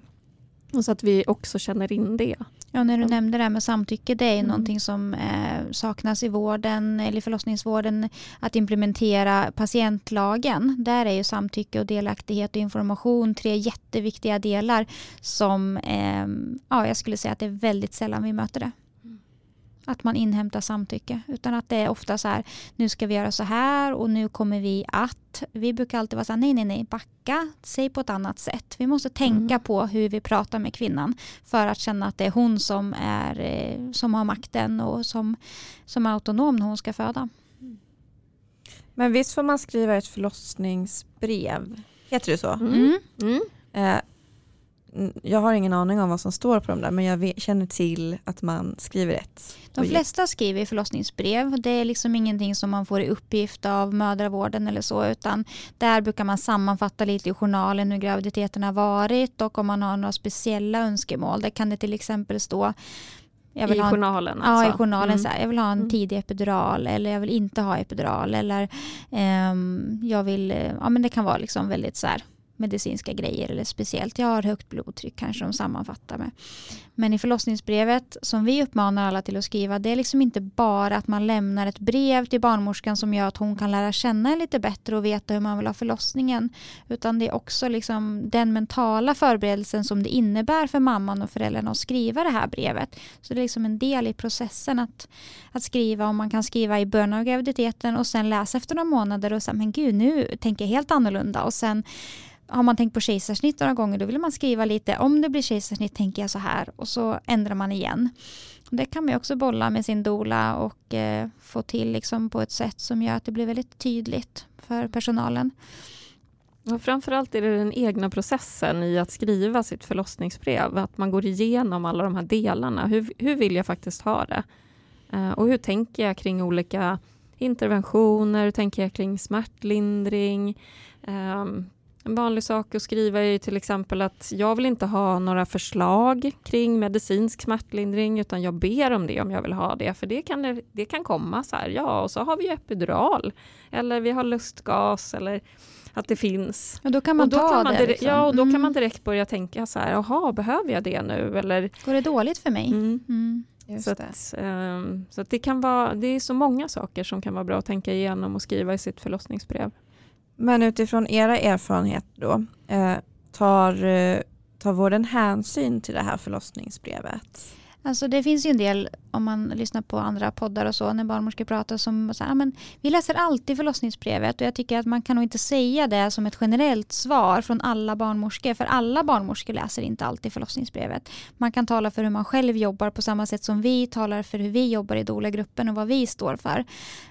och så att vi också känner in det. Ja, när du Ja. nämnde det här med samtycke, det är Mm. någonting som eh, saknas i vården eller förlossningsvården. Att implementera patientlagen. Där är ju samtycke och delaktighet och information tre jätteviktiga delar som eh, ja, jag skulle säga att det är väldigt sällan vi möter det. Att man inhämtar samtycke. Utan att det är ofta så här, nu ska vi göra så här och nu kommer vi att. Vi brukar alltid vara så här, nej, nej, nej, backa, säg på ett annat sätt. Vi måste tänka Mm. på hur vi pratar med kvinnan för att känna att det är hon som, är, eh, som har makten och som, som är autonom när hon ska föda. Men visst får man skriva ett förlossningsbrev? Heter det så? Mm. Mm. Jag har ingen aning om vad som står på dem där men jag vet, känner till att man skriver ett. De flesta skriver förlossningsbrev. Det är liksom ingenting som man får i uppgift av mödravården eller så utan där brukar man sammanfatta lite i journalen hur graviditeten har varit och om man har några speciella önskemål. Där kan det till exempel stå jag vill I ha en journalen Ja, alltså. i journalen. Mm. Så här, jag vill ha en Mm. tidig epidural eller jag vill inte ha epidural. Eller ehm, jag vill, eh, ja men det kan vara liksom väldigt så här medicinska grejer eller speciellt. Jag har högt blodtryck kanske de sammanfattar med. Men i förlossningsbrevet som vi uppmanar alla till att skriva det är liksom inte bara att man lämnar ett brev till barnmorskan som gör att hon kan lära känna en lite bättre och veta hur man vill ha förlossningen. Utan det är också liksom den mentala förberedelsen som det innebär för mamman och föräldrarna att skriva det här brevet. Så det är liksom en del i processen att, att skriva om man kan skriva i början av graviditeten och sen läsa efter några månader och säga men gud nu tänker jag helt annorlunda och sen har man tänkt på kejsarsnitt några gånger då vill man skriva lite om det blir kejsarsnitt tänker jag så här och så ändrar man igen. Det kan man också bolla med sin dola och eh, få till liksom på ett sätt som gör att det blir väldigt tydligt för personalen. Och framförallt är det den egna processen i att skriva sitt förlossningsbrev. Att man går igenom alla de här delarna. Hur, hur vill jag faktiskt ha det? Eh, och hur tänker jag kring olika interventioner? Hur tänker jag kring smärtlindring? eh, en vanlig sak att skriva är till exempel att jag vill inte ha några förslag kring medicinsk smärtlindring utan jag ber om det om jag vill ha det för det kan, det kan komma så här, ja och så har vi epidural eller vi har lustgas eller att det finns. Och då kan man och då ta kan man det. liksom. Ja, och då Mm. kan man direkt börja tänka så här, jaha, behöver jag det nu? Eller, Går det dåligt för mig? mm. Mm. Så, det. att, ehm, så att det kan vara, det är så många saker som kan vara bra att tänka igenom och skriva i sitt förlossningsbrev. Men utifrån era erfarenheter då, eh, tar, eh, tar vården hänsyn till det här förlossningsbrevet? Alltså det finns ju en del, om man lyssnar på andra poddar och så, när barnmorskor pratar som så här, ah, men vi läser alltid förlossningsbrevet och jag tycker att man kan nog inte säga det som ett generellt svar från alla barnmorskor, för alla barnmorskor läser inte alltid förlossningsbrevet. Man kan tala för hur man själv jobbar på samma sätt som vi talar för hur vi jobbar i doula-gruppen och vad vi står för.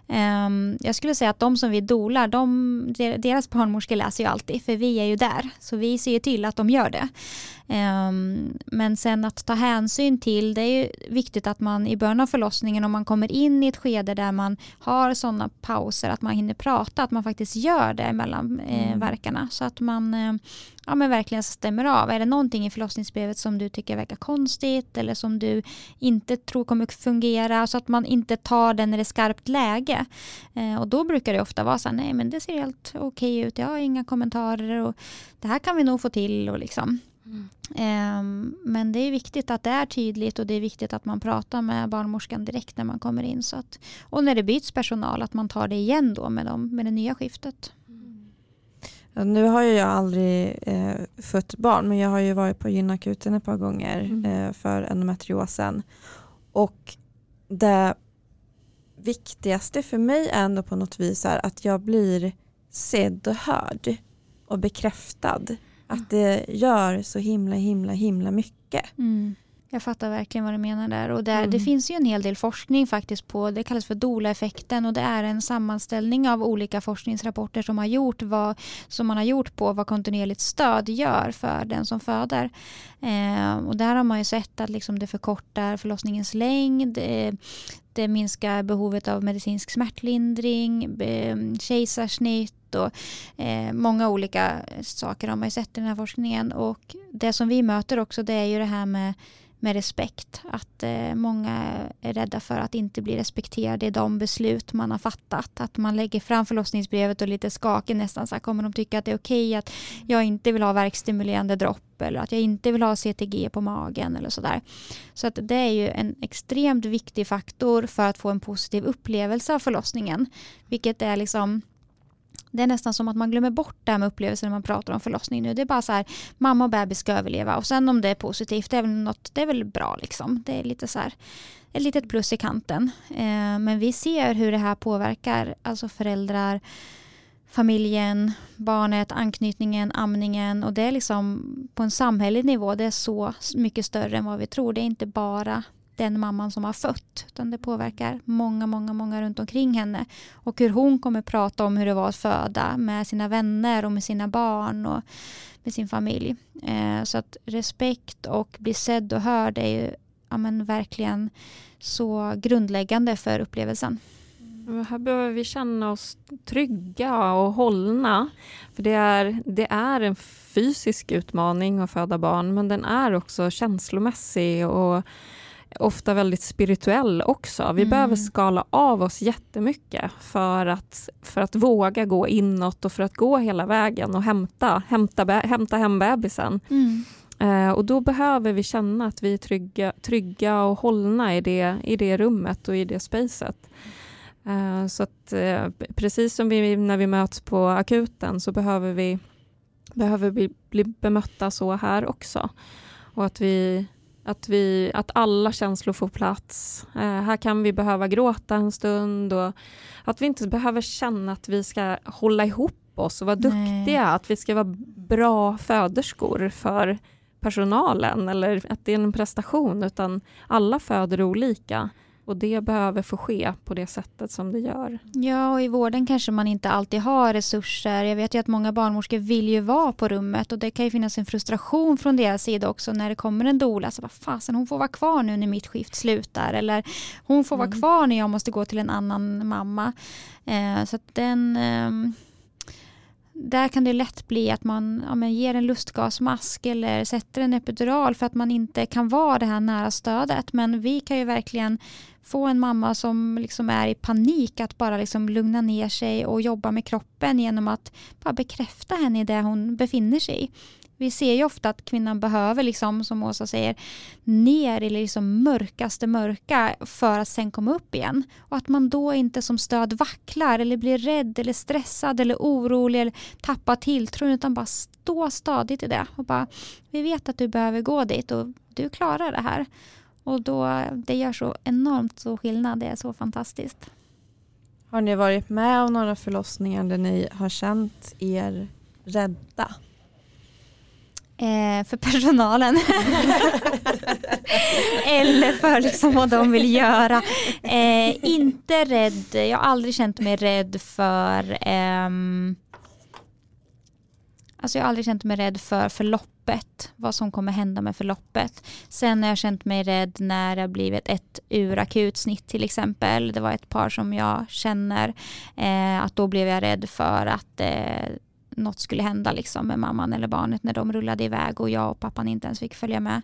Um, jag skulle säga att de som vi dolar, de, deras barnmorskor läser ju alltid, för vi är ju där, så vi ser ju till att de gör det. Um, men sen att ta hänsyn till, det är ju viktigt att man i början av förlossningen om man kommer in i ett skede där man har sådana pauser att man hinner prata, att man faktiskt gör det mellan eh, Mm. verkarna så att man eh, ja, men verkligen stämmer av. Är det någonting i förlossningsbrevet som du tycker verkar konstigt eller som du inte tror kommer fungera så att man inte tar den när det är skarpt läge. Eh, och då brukar det ofta vara så här, nej men det ser helt okej ut, jag har inga kommentarer och det här kan vi nog få till och liksom. Ehm, Men det är viktigt att det är tydligt och det är viktigt att man pratar med barnmorskan direkt när man kommer in. Så att, och när det byts personal att man tar det igen då med, dem, med det nya skiftet. Ja, nu har jag aldrig eh, fött barn men jag har ju varit på gynakuten ett par gånger Mm. eh, för endometriosen. Och det viktigaste för mig är ändå på något vis är att jag blir sedd och hörd och bekräftad. Att det gör så himla himla himla mycket. Jag fattar verkligen vad du menar där. Och där, Det Mm. finns ju en hel del forskning faktiskt på, det kallas för DOLA-effekten och det är en sammanställning av olika forskningsrapporter som, har gjort vad, som man har gjort på vad kontinuerligt stöd gör för den som föder. Eh, och där har man ju sett att liksom det förkortar förlossningens längd, eh, det minskar behovet av medicinsk smärtlindring, eh, kejsarsnitt och eh, många olika saker har man ju sett i den här forskningen. Och det som vi möter också det är ju det här med med respekt. Att eh, många är rädda för att inte bli respekterade i de beslut man har fattat. Att man lägger fram förlossningsbrevet och lite skakig nästan. Så här, kommer de tycka att det är okej att jag inte vill ha verkstimulerande dropp eller att jag inte vill ha CTG på magen eller sådär. Så att det är ju en extremt viktig faktor för att få en positiv upplevelse av förlossningen. Vilket är liksom det är nästan som att man glömmer bort det här med upplevelser när man pratar om förlossning nu. Det är bara så här, mamma och bebis ska överleva och sen om det är positivt, det är väl, något, det är väl bra liksom. Det är lite så här, ett litet plus i kanten. Eh, men vi ser hur det här påverkar alltså föräldrar, familjen, barnet, anknytningen, amningen och det är liksom på en samhällelig nivå, det är så mycket större än vad vi tror. Det är inte bara den mamman som har fött utan det påverkar många, många, många runt omkring henne och hur hon kommer prata om hur det var att föda med sina vänner och med sina barn och med sin familj. Eh, så att respekt och bli sedd och hörd är ju ja, men verkligen så grundläggande för upplevelsen. Mm. Här behöver vi känna oss trygga och hållna. För det är, det är en fysisk utmaning att föda barn, men den är också känslomässig och ofta väldigt spirituell också. Vi Mm. behöver skala av oss jättemycket för att, för att våga gå inåt och för att gå hela vägen och hämta, hämta, hämta hem bebisen. Eh, och då behöver vi känna att vi är trygga, trygga och hållna i det, i det rummet och i det spacet. Eh, så att eh, precis som vi, när vi möts på akuten så behöver vi, behöver vi bli bemötta så här också. Och att vi att, vi, att alla känslor får plats. Eh, här kan vi behöva gråta en stund och att vi inte behöver känna att vi ska hålla ihop oss och vara Nej. duktiga, att vi ska vara bra föderskor för personalen eller att det är en prestation utan alla föder olika och det behöver få ske på det sättet som det gör. Ja, och i vården kanske man inte alltid har resurser. Jag vet ju att många barnmorskor vill ju vara på rummet och det kan ju finnas en frustration från deras sida också när det kommer en doula. Så vad fasen, hon får vara kvar nu när mitt skift slutar eller hon får vara Mm. kvar när jag måste gå till en annan mamma. Eh, så den... ehm, där kan det lätt bli att man ja, men ger en lustgasmask eller sätter en epidural för att man inte kan vara det här nära stödet. Men vi kan ju verkligen få en mamma som liksom är i panik att bara liksom lugna ner sig och jobba med kroppen genom att bara bekräfta henne i det hon befinner sig i. Vi ser ju ofta att kvinnan behöver, liksom, som Åsa säger, ner i liksom mörkaste mörka för att sen komma upp igen. Och att man då inte som stöd vacklar eller blir rädd eller stressad eller orolig eller tappar tilltron utan bara stå stadigt i det. Och bara, vi vet att du behöver gå dit och du klarar det här. Och då, det gör så enormt så skillnad. Det är så fantastiskt. Har ni varit med om några förlossningar där ni har känt er rädda? Eh, för personalen. Eller för liksom vad de vill göra. Eh, inte rädd, jag har aldrig känt mig rädd för ehm, Alltså jag har aldrig känt mig rädd för förloppet, vad som kommer hända med förloppet. Sen har jag känt mig rädd när det blivit ett urakut snitt till exempel. Det var ett par som jag känner, eh, att då blev jag rädd för att eh, något skulle hända liksom med mamman eller barnet när de rullade iväg och jag och pappan inte ens fick följa med.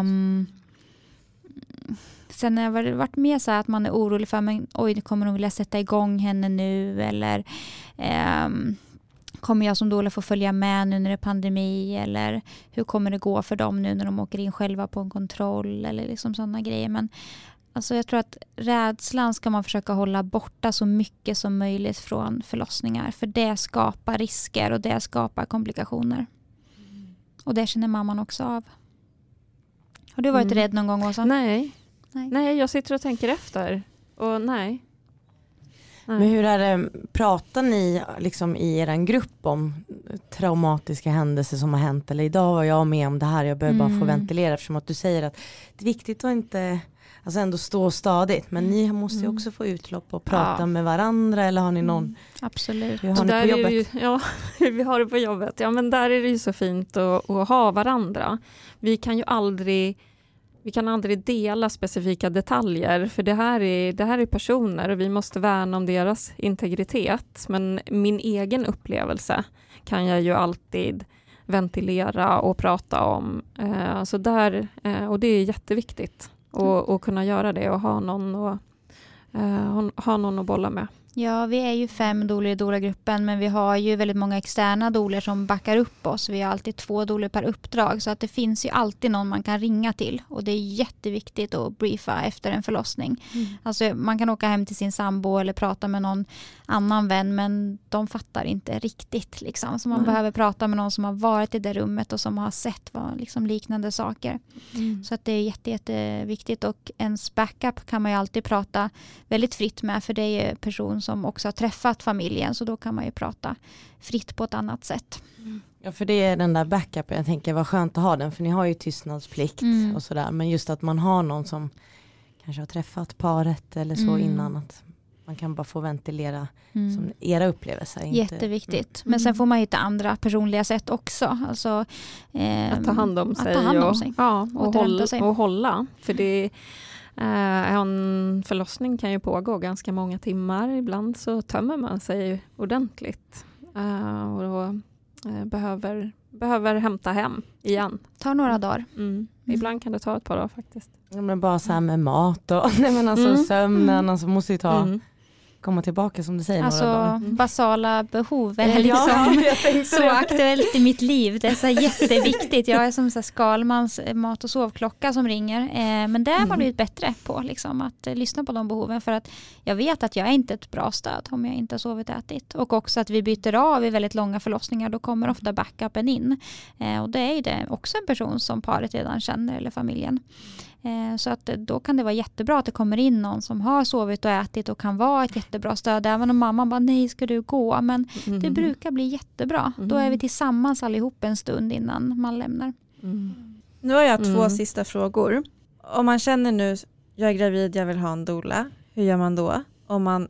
Um, sen har det varit mer så att man är orolig för men oj, kommer de vilja sätta igång henne nu eller um, kommer jag som doula få följa med nu när det är pandemi eller hur kommer det gå för dem nu när de åker in själva på en kontroll eller liksom sådana grejer. Men Alltså jag tror att rädslan ska man försöka hålla borta så mycket som möjligt från förlossningar. För det skapar risker och det skapar komplikationer. Och det känner mamman också av. Har du varit mm. rädd någon gång Åsa? Nej. nej. Nej, jag sitter och tänker efter. Och nej. nej. Men hur är det, pratar ni liksom i er grupp om traumatiska händelser som har hänt? Eller idag var jag med om det här, jag behöver mm. bara få mm. ventilera eftersom att du säger att det är viktigt att inte alltså ändå stå stadigt. Men ni måste ju mm. också få utlopp och prata ja. med varandra eller har ni någon? Mm. Absolut. Hur har ni på jobbet? Ju, ja, vi har det på jobbet. Ja men där är det ju så fint att, att ha varandra. Vi kan ju aldrig vi kan aldrig dela specifika detaljer, för det här, är, det här är personer och vi måste värna om deras integritet. Men min egen upplevelse kan jag ju alltid ventilera och prata om. Eh, så där, eh, och det är jätteviktigt och, och kunna göra det och ha någon, och, eh, ha någon att bolla med. Ja, vi är ju fem doler i doula-gruppen men vi har ju väldigt många externa doler som backar upp oss. Vi har alltid två doler per uppdrag så att det finns ju alltid någon man kan ringa till och det är jätteviktigt att briefa efter en förlossning. Mm. Alltså man kan åka hem till sin sambo eller prata med någon annan vän men de fattar inte riktigt liksom. Så man mm. behöver prata med någon som har varit i det rummet och som har sett vad, liksom, liknande saker. Mm. Så att det är jätte, jätteviktigt och ens backup kan man ju alltid prata väldigt fritt med för det är ju som också har träffat familjen så då kan man ju prata fritt på ett annat sätt. Ja för det är den där backupen, jag tänker vad skönt att ha den för ni har ju tystnadsplikt mm. och sådär men just att man har någon som kanske har träffat paret eller så mm. innan att man kan bara få ventilera mm. som era upplevelser. Jätteviktigt. Mm. Men sen får man hitta andra personliga sätt också. Alltså, eh, att ta hand om sig, hand om och, sig. Ja, och, och, hålla, sig. och hålla. För det Eh, en förlossning kan ju pågå ganska många timmar. Ibland så tömmer man sig ordentligt eh, och då eh, behöver, behöver hämta hem igen. tar några dagar. Mm. Mm. Ibland kan det ta ett par dagar faktiskt. Ja, men bara så här med mat och nej, men alltså mm. sömnen, mm. alltså måste ju ta mm komma tillbaka som du säger alltså, några dagar. Basala behov är liksom ja, så aktuellt i mitt liv. Det är så jätteviktigt. Jag är som så Skalmans mat och sovklocka som ringer. Eh, men det har man mm. blivit bättre på, liksom, att eh, lyssna på de behoven. För att jag vet att jag är inte ett bra stöd om jag inte har sovit och ätit. Och också att vi byter av i väldigt långa förlossningar. Då kommer ofta backupen in. Eh, och det är det också en person som paret redan känner eller familjen. Eh, så att då kan det vara jättebra att det kommer in någon som har sovit och ätit och kan vara ett jättebra stöd. Även om mamman bara nej ska du gå. Men mm. det brukar bli jättebra. Mm. Då är vi tillsammans allihop en stund innan man lämnar. Mm. Nu har jag två mm. sista frågor. Om man känner nu jag är gravid, jag vill ha en dola. Hur gör man då? Om man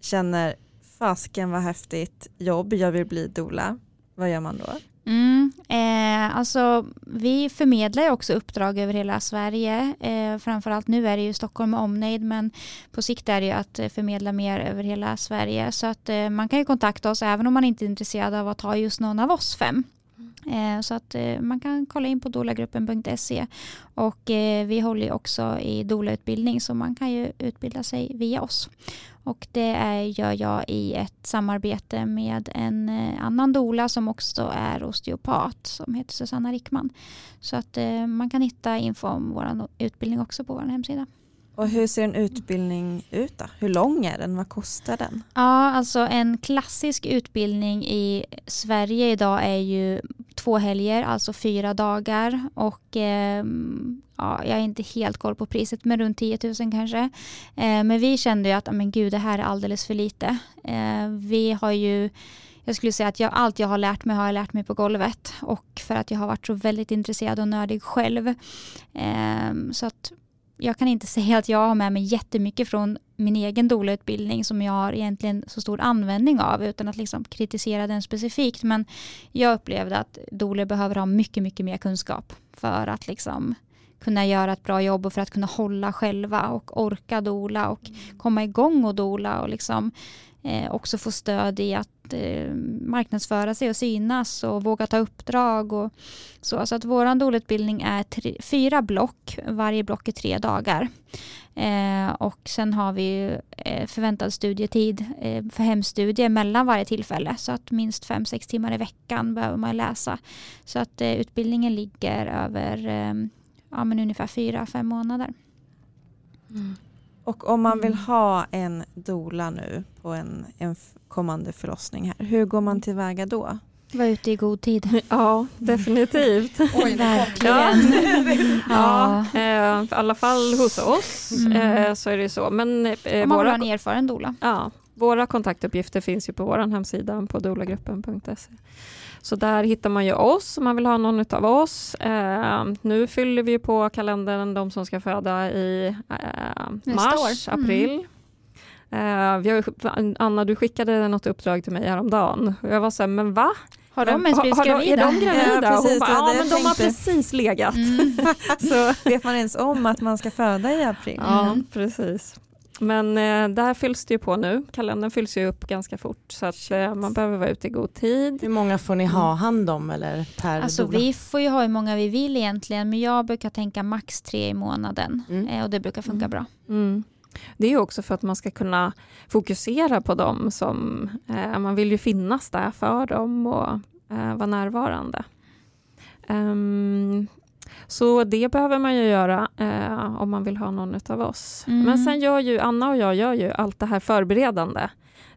känner fasken vad häftigt jobb, jag vill bli dola. Vad gör man då? Mm, eh, alltså, vi förmedlar ju också uppdrag över hela Sverige. Eh, framförallt nu är det ju Stockholm med omnejd men på sikt är det ju att eh, förmedla mer över hela Sverige. Så att eh, man kan ju kontakta oss även om man inte är intresserad av att ta just någon av oss fem. Eh, så att eh, man kan kolla in på dolagruppen.se och eh, vi håller också i dolautbildning så man kan ju utbilda sig via oss. Och det är, gör jag i ett samarbete med en annan dola som också är osteopat som heter Susanna Rickman. Så att man kan hitta info om vår utbildning också på vår hemsida. Och hur ser en utbildning ut då? Hur lång är den? Vad kostar den? Ja, alltså en klassisk utbildning i Sverige idag är ju två helger, alltså fyra dagar och eh, ja, jag har inte helt koll på priset men runt 10 000 kanske. Eh, men vi kände ju att men gud det här är alldeles för lite. Eh, vi har ju jag skulle säga att jag, allt jag har lärt mig har jag lärt mig på golvet och för att jag har varit så väldigt intresserad och nördig själv. Eh, så att jag kan inte säga att jag har med mig jättemycket från min egen doula-utbildning som jag har egentligen så stor användning av utan att liksom kritisera den specifikt. Men jag upplevde att doula behöver ha mycket, mycket mer kunskap för att liksom kunna göra ett bra jobb och för att kunna hålla själva och orka dola och komma igång och dola och liksom eh, också få stöd i att eh, marknadsföra sig och synas och våga ta uppdrag och så. Så att våran dolutbildning är tre, fyra block, varje block är tre dagar. Eh, och sen har vi eh, förväntad studietid eh, för hemstudier mellan varje tillfälle så att minst fem sex timmar i veckan behöver man läsa. Så att eh, utbildningen ligger över eh, ja, men ungefär fyra fem månader. Mm. Och om man vill mm. ha en dola nu på en, en kommande förlossning här, hur går man tillväga då? Var ute i god tid. Ja, definitivt. Oj, Verkligen. ja, ja eh, i alla fall hos oss mm. eh, så är det så. Men, eh, Om man våra, vill ha en erfaren dola. Ja, våra kontaktuppgifter finns ju på vår hemsida på dolagruppen.se. Så där hittar man ju oss om man vill ha någon av oss. Eh, nu fyller vi på kalendern de som ska föda i eh, mars, mm. april. Eh, vi har, Anna, du skickade något uppdrag till mig häromdagen. Jag var så här, men va? Har de ens blivit gravida? Är de gravida? Ja, precis, bara, ja, men de har precis legat. Mm. så vet man ens om att man ska föda i april? Ja, mm. precis. Men eh, där fylls det ju på nu. Kalendern fylls ju upp ganska fort så att eh, man behöver vara ute i god tid. Hur många får ni ha mm. hand om eller per Alltså dola? vi får ju ha hur många vi vill egentligen men jag brukar tänka max tre i månaden mm. eh, och det brukar funka mm. bra. Mm. Det är också för att man ska kunna fokusera på dem som, eh, man vill ju finnas där för dem och eh, vara närvarande. Um, så det behöver man ju göra eh, om man vill ha någon av oss. Mm. Men sen gör ju Anna och jag gör ju allt det här förberedande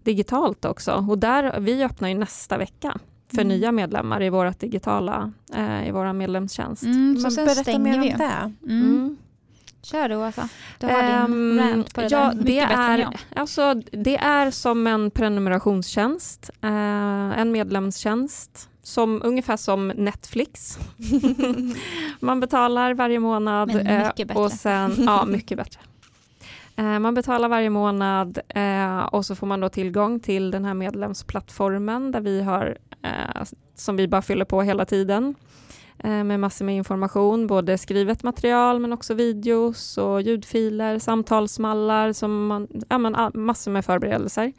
digitalt också. Och där, vi öppnar ju nästa vecka för mm. nya medlemmar i vårt digitala, eh, i vår medlemstjänst. Mm, så sen berätta mer om det. Mm. mm. Kör du Åsa. Du har um, din rant på det ja, där. det är, alltså, det är som en prenumerationstjänst, eh, en medlemstjänst som, ungefär som Netflix. man betalar varje månad. Men mycket eh, bättre. Och sen, ja, mycket bättre. Eh, man betalar varje månad eh, och så får man då tillgång till den här medlemsplattformen där vi har, som vi bara fyller på hela tiden med massor med information, både skrivet material men också videos och ljudfiler, samtalsmallar, som man, ja, men, massor med förberedelser.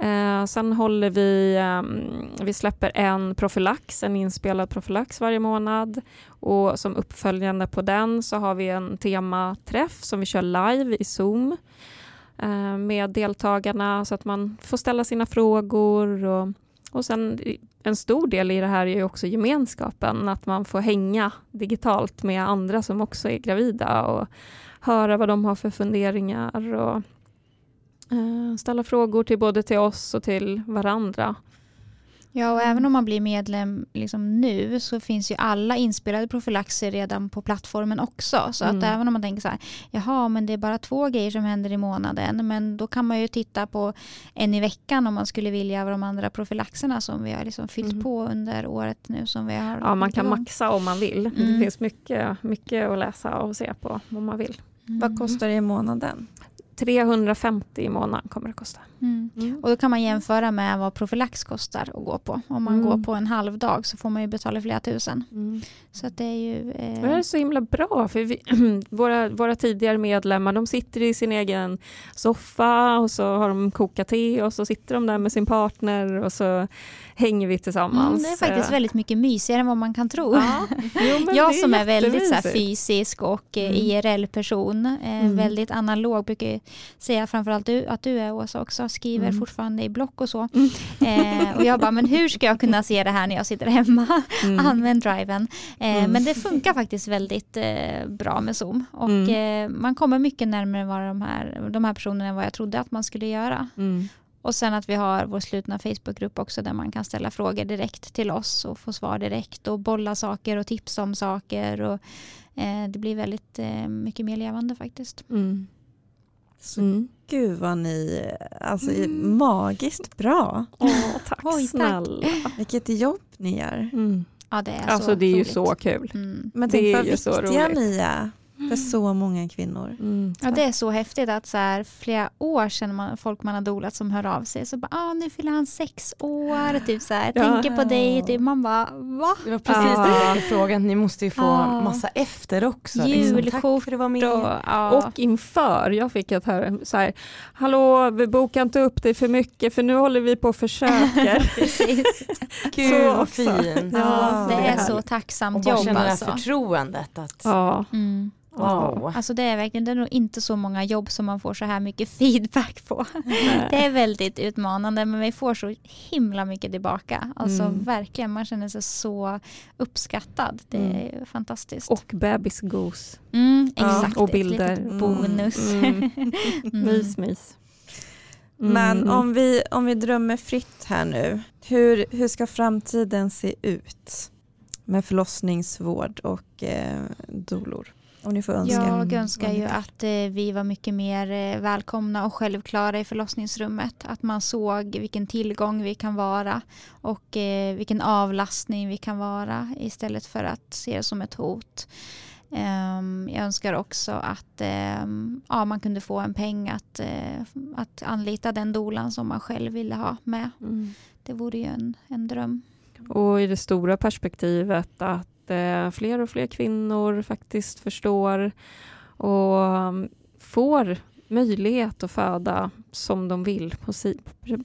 Eh, sen håller vi, eh, vi släpper en profylax, en inspelad profylax varje månad. Och som uppföljande på den så har vi en tematräff som vi kör live i Zoom eh, med deltagarna så att man får ställa sina frågor och, och sen en stor del i det här är också gemenskapen, att man får hänga digitalt med andra som också är gravida och höra vad de har för funderingar och ställa frågor till både till oss och till varandra. Ja, och även om man blir medlem liksom nu så finns ju alla inspelade profylaxer redan på plattformen också. Så mm. att även om man tänker så här, jaha, men det är bara två grejer som händer i månaden, men då kan man ju titta på en i veckan om man skulle vilja av de andra profylaxerna som vi har liksom fyllt mm. på under året nu som vi har. Ja, man kan maxa om man vill. Mm. Det finns mycket, mycket att läsa och se på om man vill. Vad kostar det i månaden? 350 i månaden kommer det kosta. Mm. Och då kan man jämföra med vad profylax kostar att gå på. Om man Mm. går på en halv dag så får man ju betala flera tusen. Så att det är ju... Det här Eh, är så himla bra för vi, våra, våra tidigare medlemmar de sitter i sin egen soffa och så har de kokat te och så sitter de där med sin partner och så hänger vi tillsammans. mm, det är faktiskt väldigt mycket mysigare än vad man kan tro. Ja, jo, jag som är väldigt så här, fysisk och eh, Mm. IRL-person, eh, Mm. väldigt analog, brukar säga framförallt du, att du är Åsa också, skriver Mm. fortfarande i block och så. Mm. Eh, och jag bara, men hur ska jag kunna se det här när jag sitter hemma? Mm. Använd driven. Eh, Mm. Men det funkar faktiskt väldigt eh, bra med Zoom. Och Mm. eh, man kommer mycket närmare vad de här, de här personerna än vad jag trodde att man skulle göra. Mm. Och sen att vi har vår slutna Facebookgrupp också där man kan ställa frågor direkt till oss och få svar direkt och bolla saker och tipsa om saker. Och, eh, det blir väldigt eh, mycket mer levande faktiskt. Mm. Så Mm. gud vad ni, alltså magiskt bra. Åh, tack Oj, tack. snälla. Vilket jobb ni gör. Mm. Ja, det är Alltså så det är ju roligt. så kul. Mm. Men Det tänk är vad ju så viktiga roligt. ni är för så många kvinnor. Mm. Ja, det är så häftigt att så här, flera år sedan man, folk man har dolat som hör av sig så bara, ah, nu fyller han sex år, typ så här, Ja. tänker på dig, typ. man bara, va? Det var precis Ah. det jag ville fråga. Ni måste ju få Ah. massa efter också. Liksom. Tack Julkort för att du var med. Och, ja. Och inför, jag fick ett här, så här, hallå, vi bokar inte upp dig för mycket för nu håller vi på och försöker. Precis. Gud Så vad också. fin. Ja, det är så Och tacksamt bara jobb känna det här alltså. förtroendet. Att, ja. Mm. wow. Alltså det är verkligen, det är nog inte så många jobb som man får så här mycket feedback på. Det är väldigt utmanande men vi får så himla mycket tillbaka. Alltså Mm. verkligen, man känner sig så uppskattad. Det Mm. är fantastiskt. Och bebisgos. mm, Ja, exakt, och ett bilder. litet bonus. Mm. Mm. Mys, mys. Mm. Men om vi, om vi drömmer fritt här nu, hur, hur ska framtiden se ut med förlossningsvård och eh, dolor? Om ni får önska. Jag önskar ju att eh, vi var mycket mer eh, välkomna och självklara i förlossningsrummet. Att man såg vilken tillgång vi kan vara och eh, vilken avlastning vi kan vara istället för att se det som ett hot. Ehm, jag önskar också att ehm, ja, man kunde få en peng att, att anlita den dolan som man själv ville ha med. Mm. Det vore ju en, en dröm. Och i det stora perspektivet att eh, fler och fler kvinnor faktiskt förstår och um, får möjlighet att föda som de vill på, si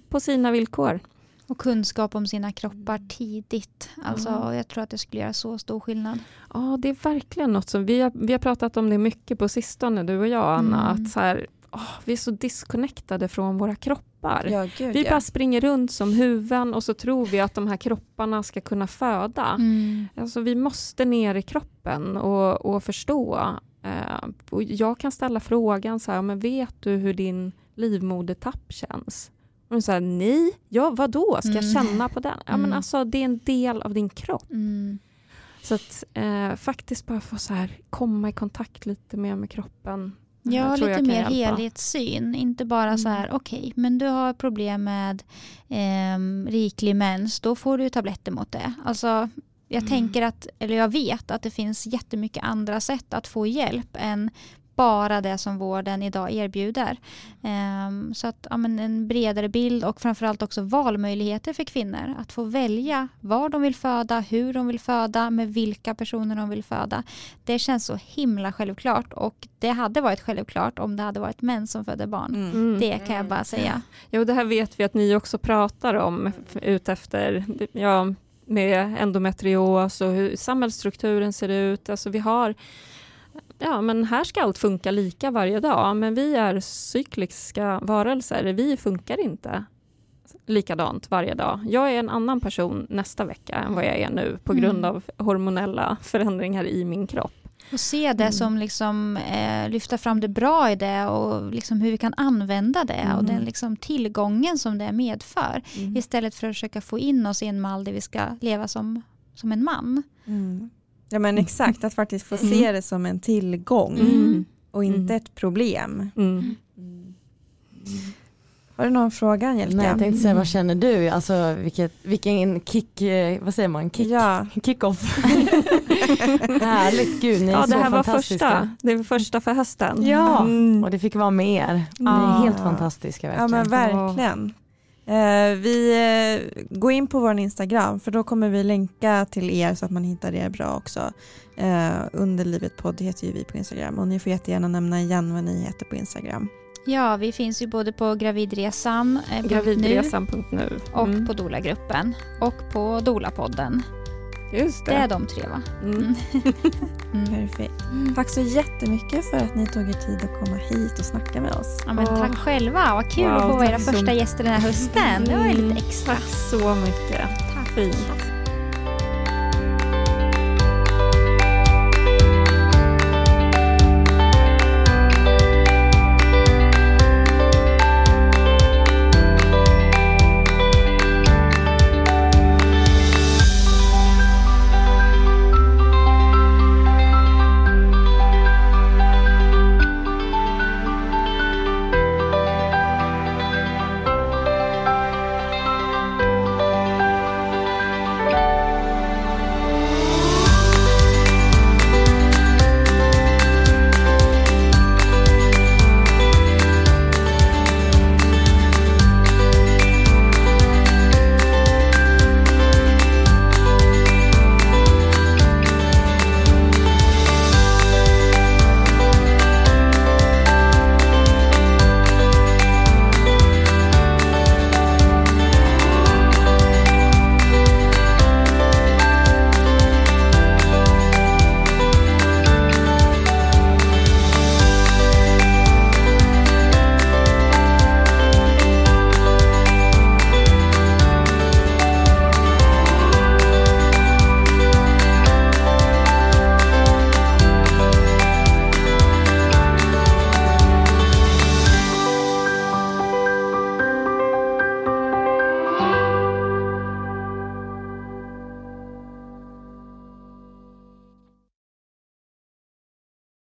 på sina villkor. Och kunskap om sina kroppar tidigt. Alltså, Ja. Jag tror att det skulle göra så stor skillnad. Ja, det är verkligen något som vi har, vi har pratat om det mycket på sistone, du och jag Anna, Mm. att så här, åh, vi är så disconnectade från våra kroppar. Ja, gud, Vi ja. bara springer runt som huvuden och så tror vi att de här kropparna ska kunna föda. Mm. Alltså, vi måste ner i kroppen och, och förstå. Eh, och jag kan ställa frågan så här, men vet du hur din livmodertapp känns? Och så här, nej, ja vadå, ska jag Mm. känna på den? Ja, men Mm. alltså, det är en del av din kropp. Mm. Så att eh, faktiskt bara få så här, komma i kontakt lite mer med kroppen. Ja, lite mer hjälpa. helhetssyn. Inte bara så här, okej, men du har problem med eh, riklig mens, då får du tabletter mot det. Alltså, jag Mm. tänker att, eller jag vet att det finns jättemycket andra sätt att få hjälp än bara det som vården idag erbjuder. Ehm, så att ja, men en bredare bild och framförallt också valmöjligheter för kvinnor. Att få välja var de vill föda, hur de vill föda, med vilka personer de vill föda. Det känns så himla självklart och det hade varit självklart om det hade varit män som födde barn. Mm. Mm. Det kan jag bara säga. Ja, och det här vet vi att ni också pratar om utefter ja, med endometrios och hur samhällsstrukturen ser ut. Alltså vi har, ja men här ska allt funka lika varje dag, men vi är cykliska varelser. Vi funkar inte likadant varje dag. Jag är en annan person nästa vecka än vad jag är nu på grund Mm. av hormonella förändringar i min kropp. Och se det Mm. som liksom, eh, lyfta fram det bra i det och liksom hur vi kan använda det och Mm. den liksom tillgången som det medför. Istället för att försöka få in oss i en mall där vi ska leva som, som en man. Mm. Ja men exakt, att faktiskt få Mm. se det som en tillgång Mm. och inte Mm. ett problem. Mm. Har du någon fråga Angelica? Nej, jag tänkte säga vad känner du? Alltså vilket, vilken kick, eh, vad säger man, kick, Ja, kick-off. Härligt, gud ni är Ja, så det här var fantastiska. första. Det var första för hösten. Ja, Mm. och det fick vara med er. Ni är Ja. helt fantastiska ja verkligen. men verkligen. Eh, vi eh, går in på vår Instagram för då kommer vi länka till er så att man hittar er bra också. Eh, Underlivet podd heter ju vi på Instagram och ni får jättegärna nämna igen vad ni heter på Instagram. Ja, vi finns ju både på gravidresan eh, nu Gravidresan.nu. och Mm. på Dola-gruppen och på Dola-podden. Just Det är de tre va? Mm. Mm. Perfekt. Tack så jättemycket för att ni tog er tid att komma hit och snacka med oss. Ja, men tack själva, vad kul Wow, att få vara era så första mycket. gäster den här hösten. Det var ju lite extra. Tack så mycket. Tack. Fint.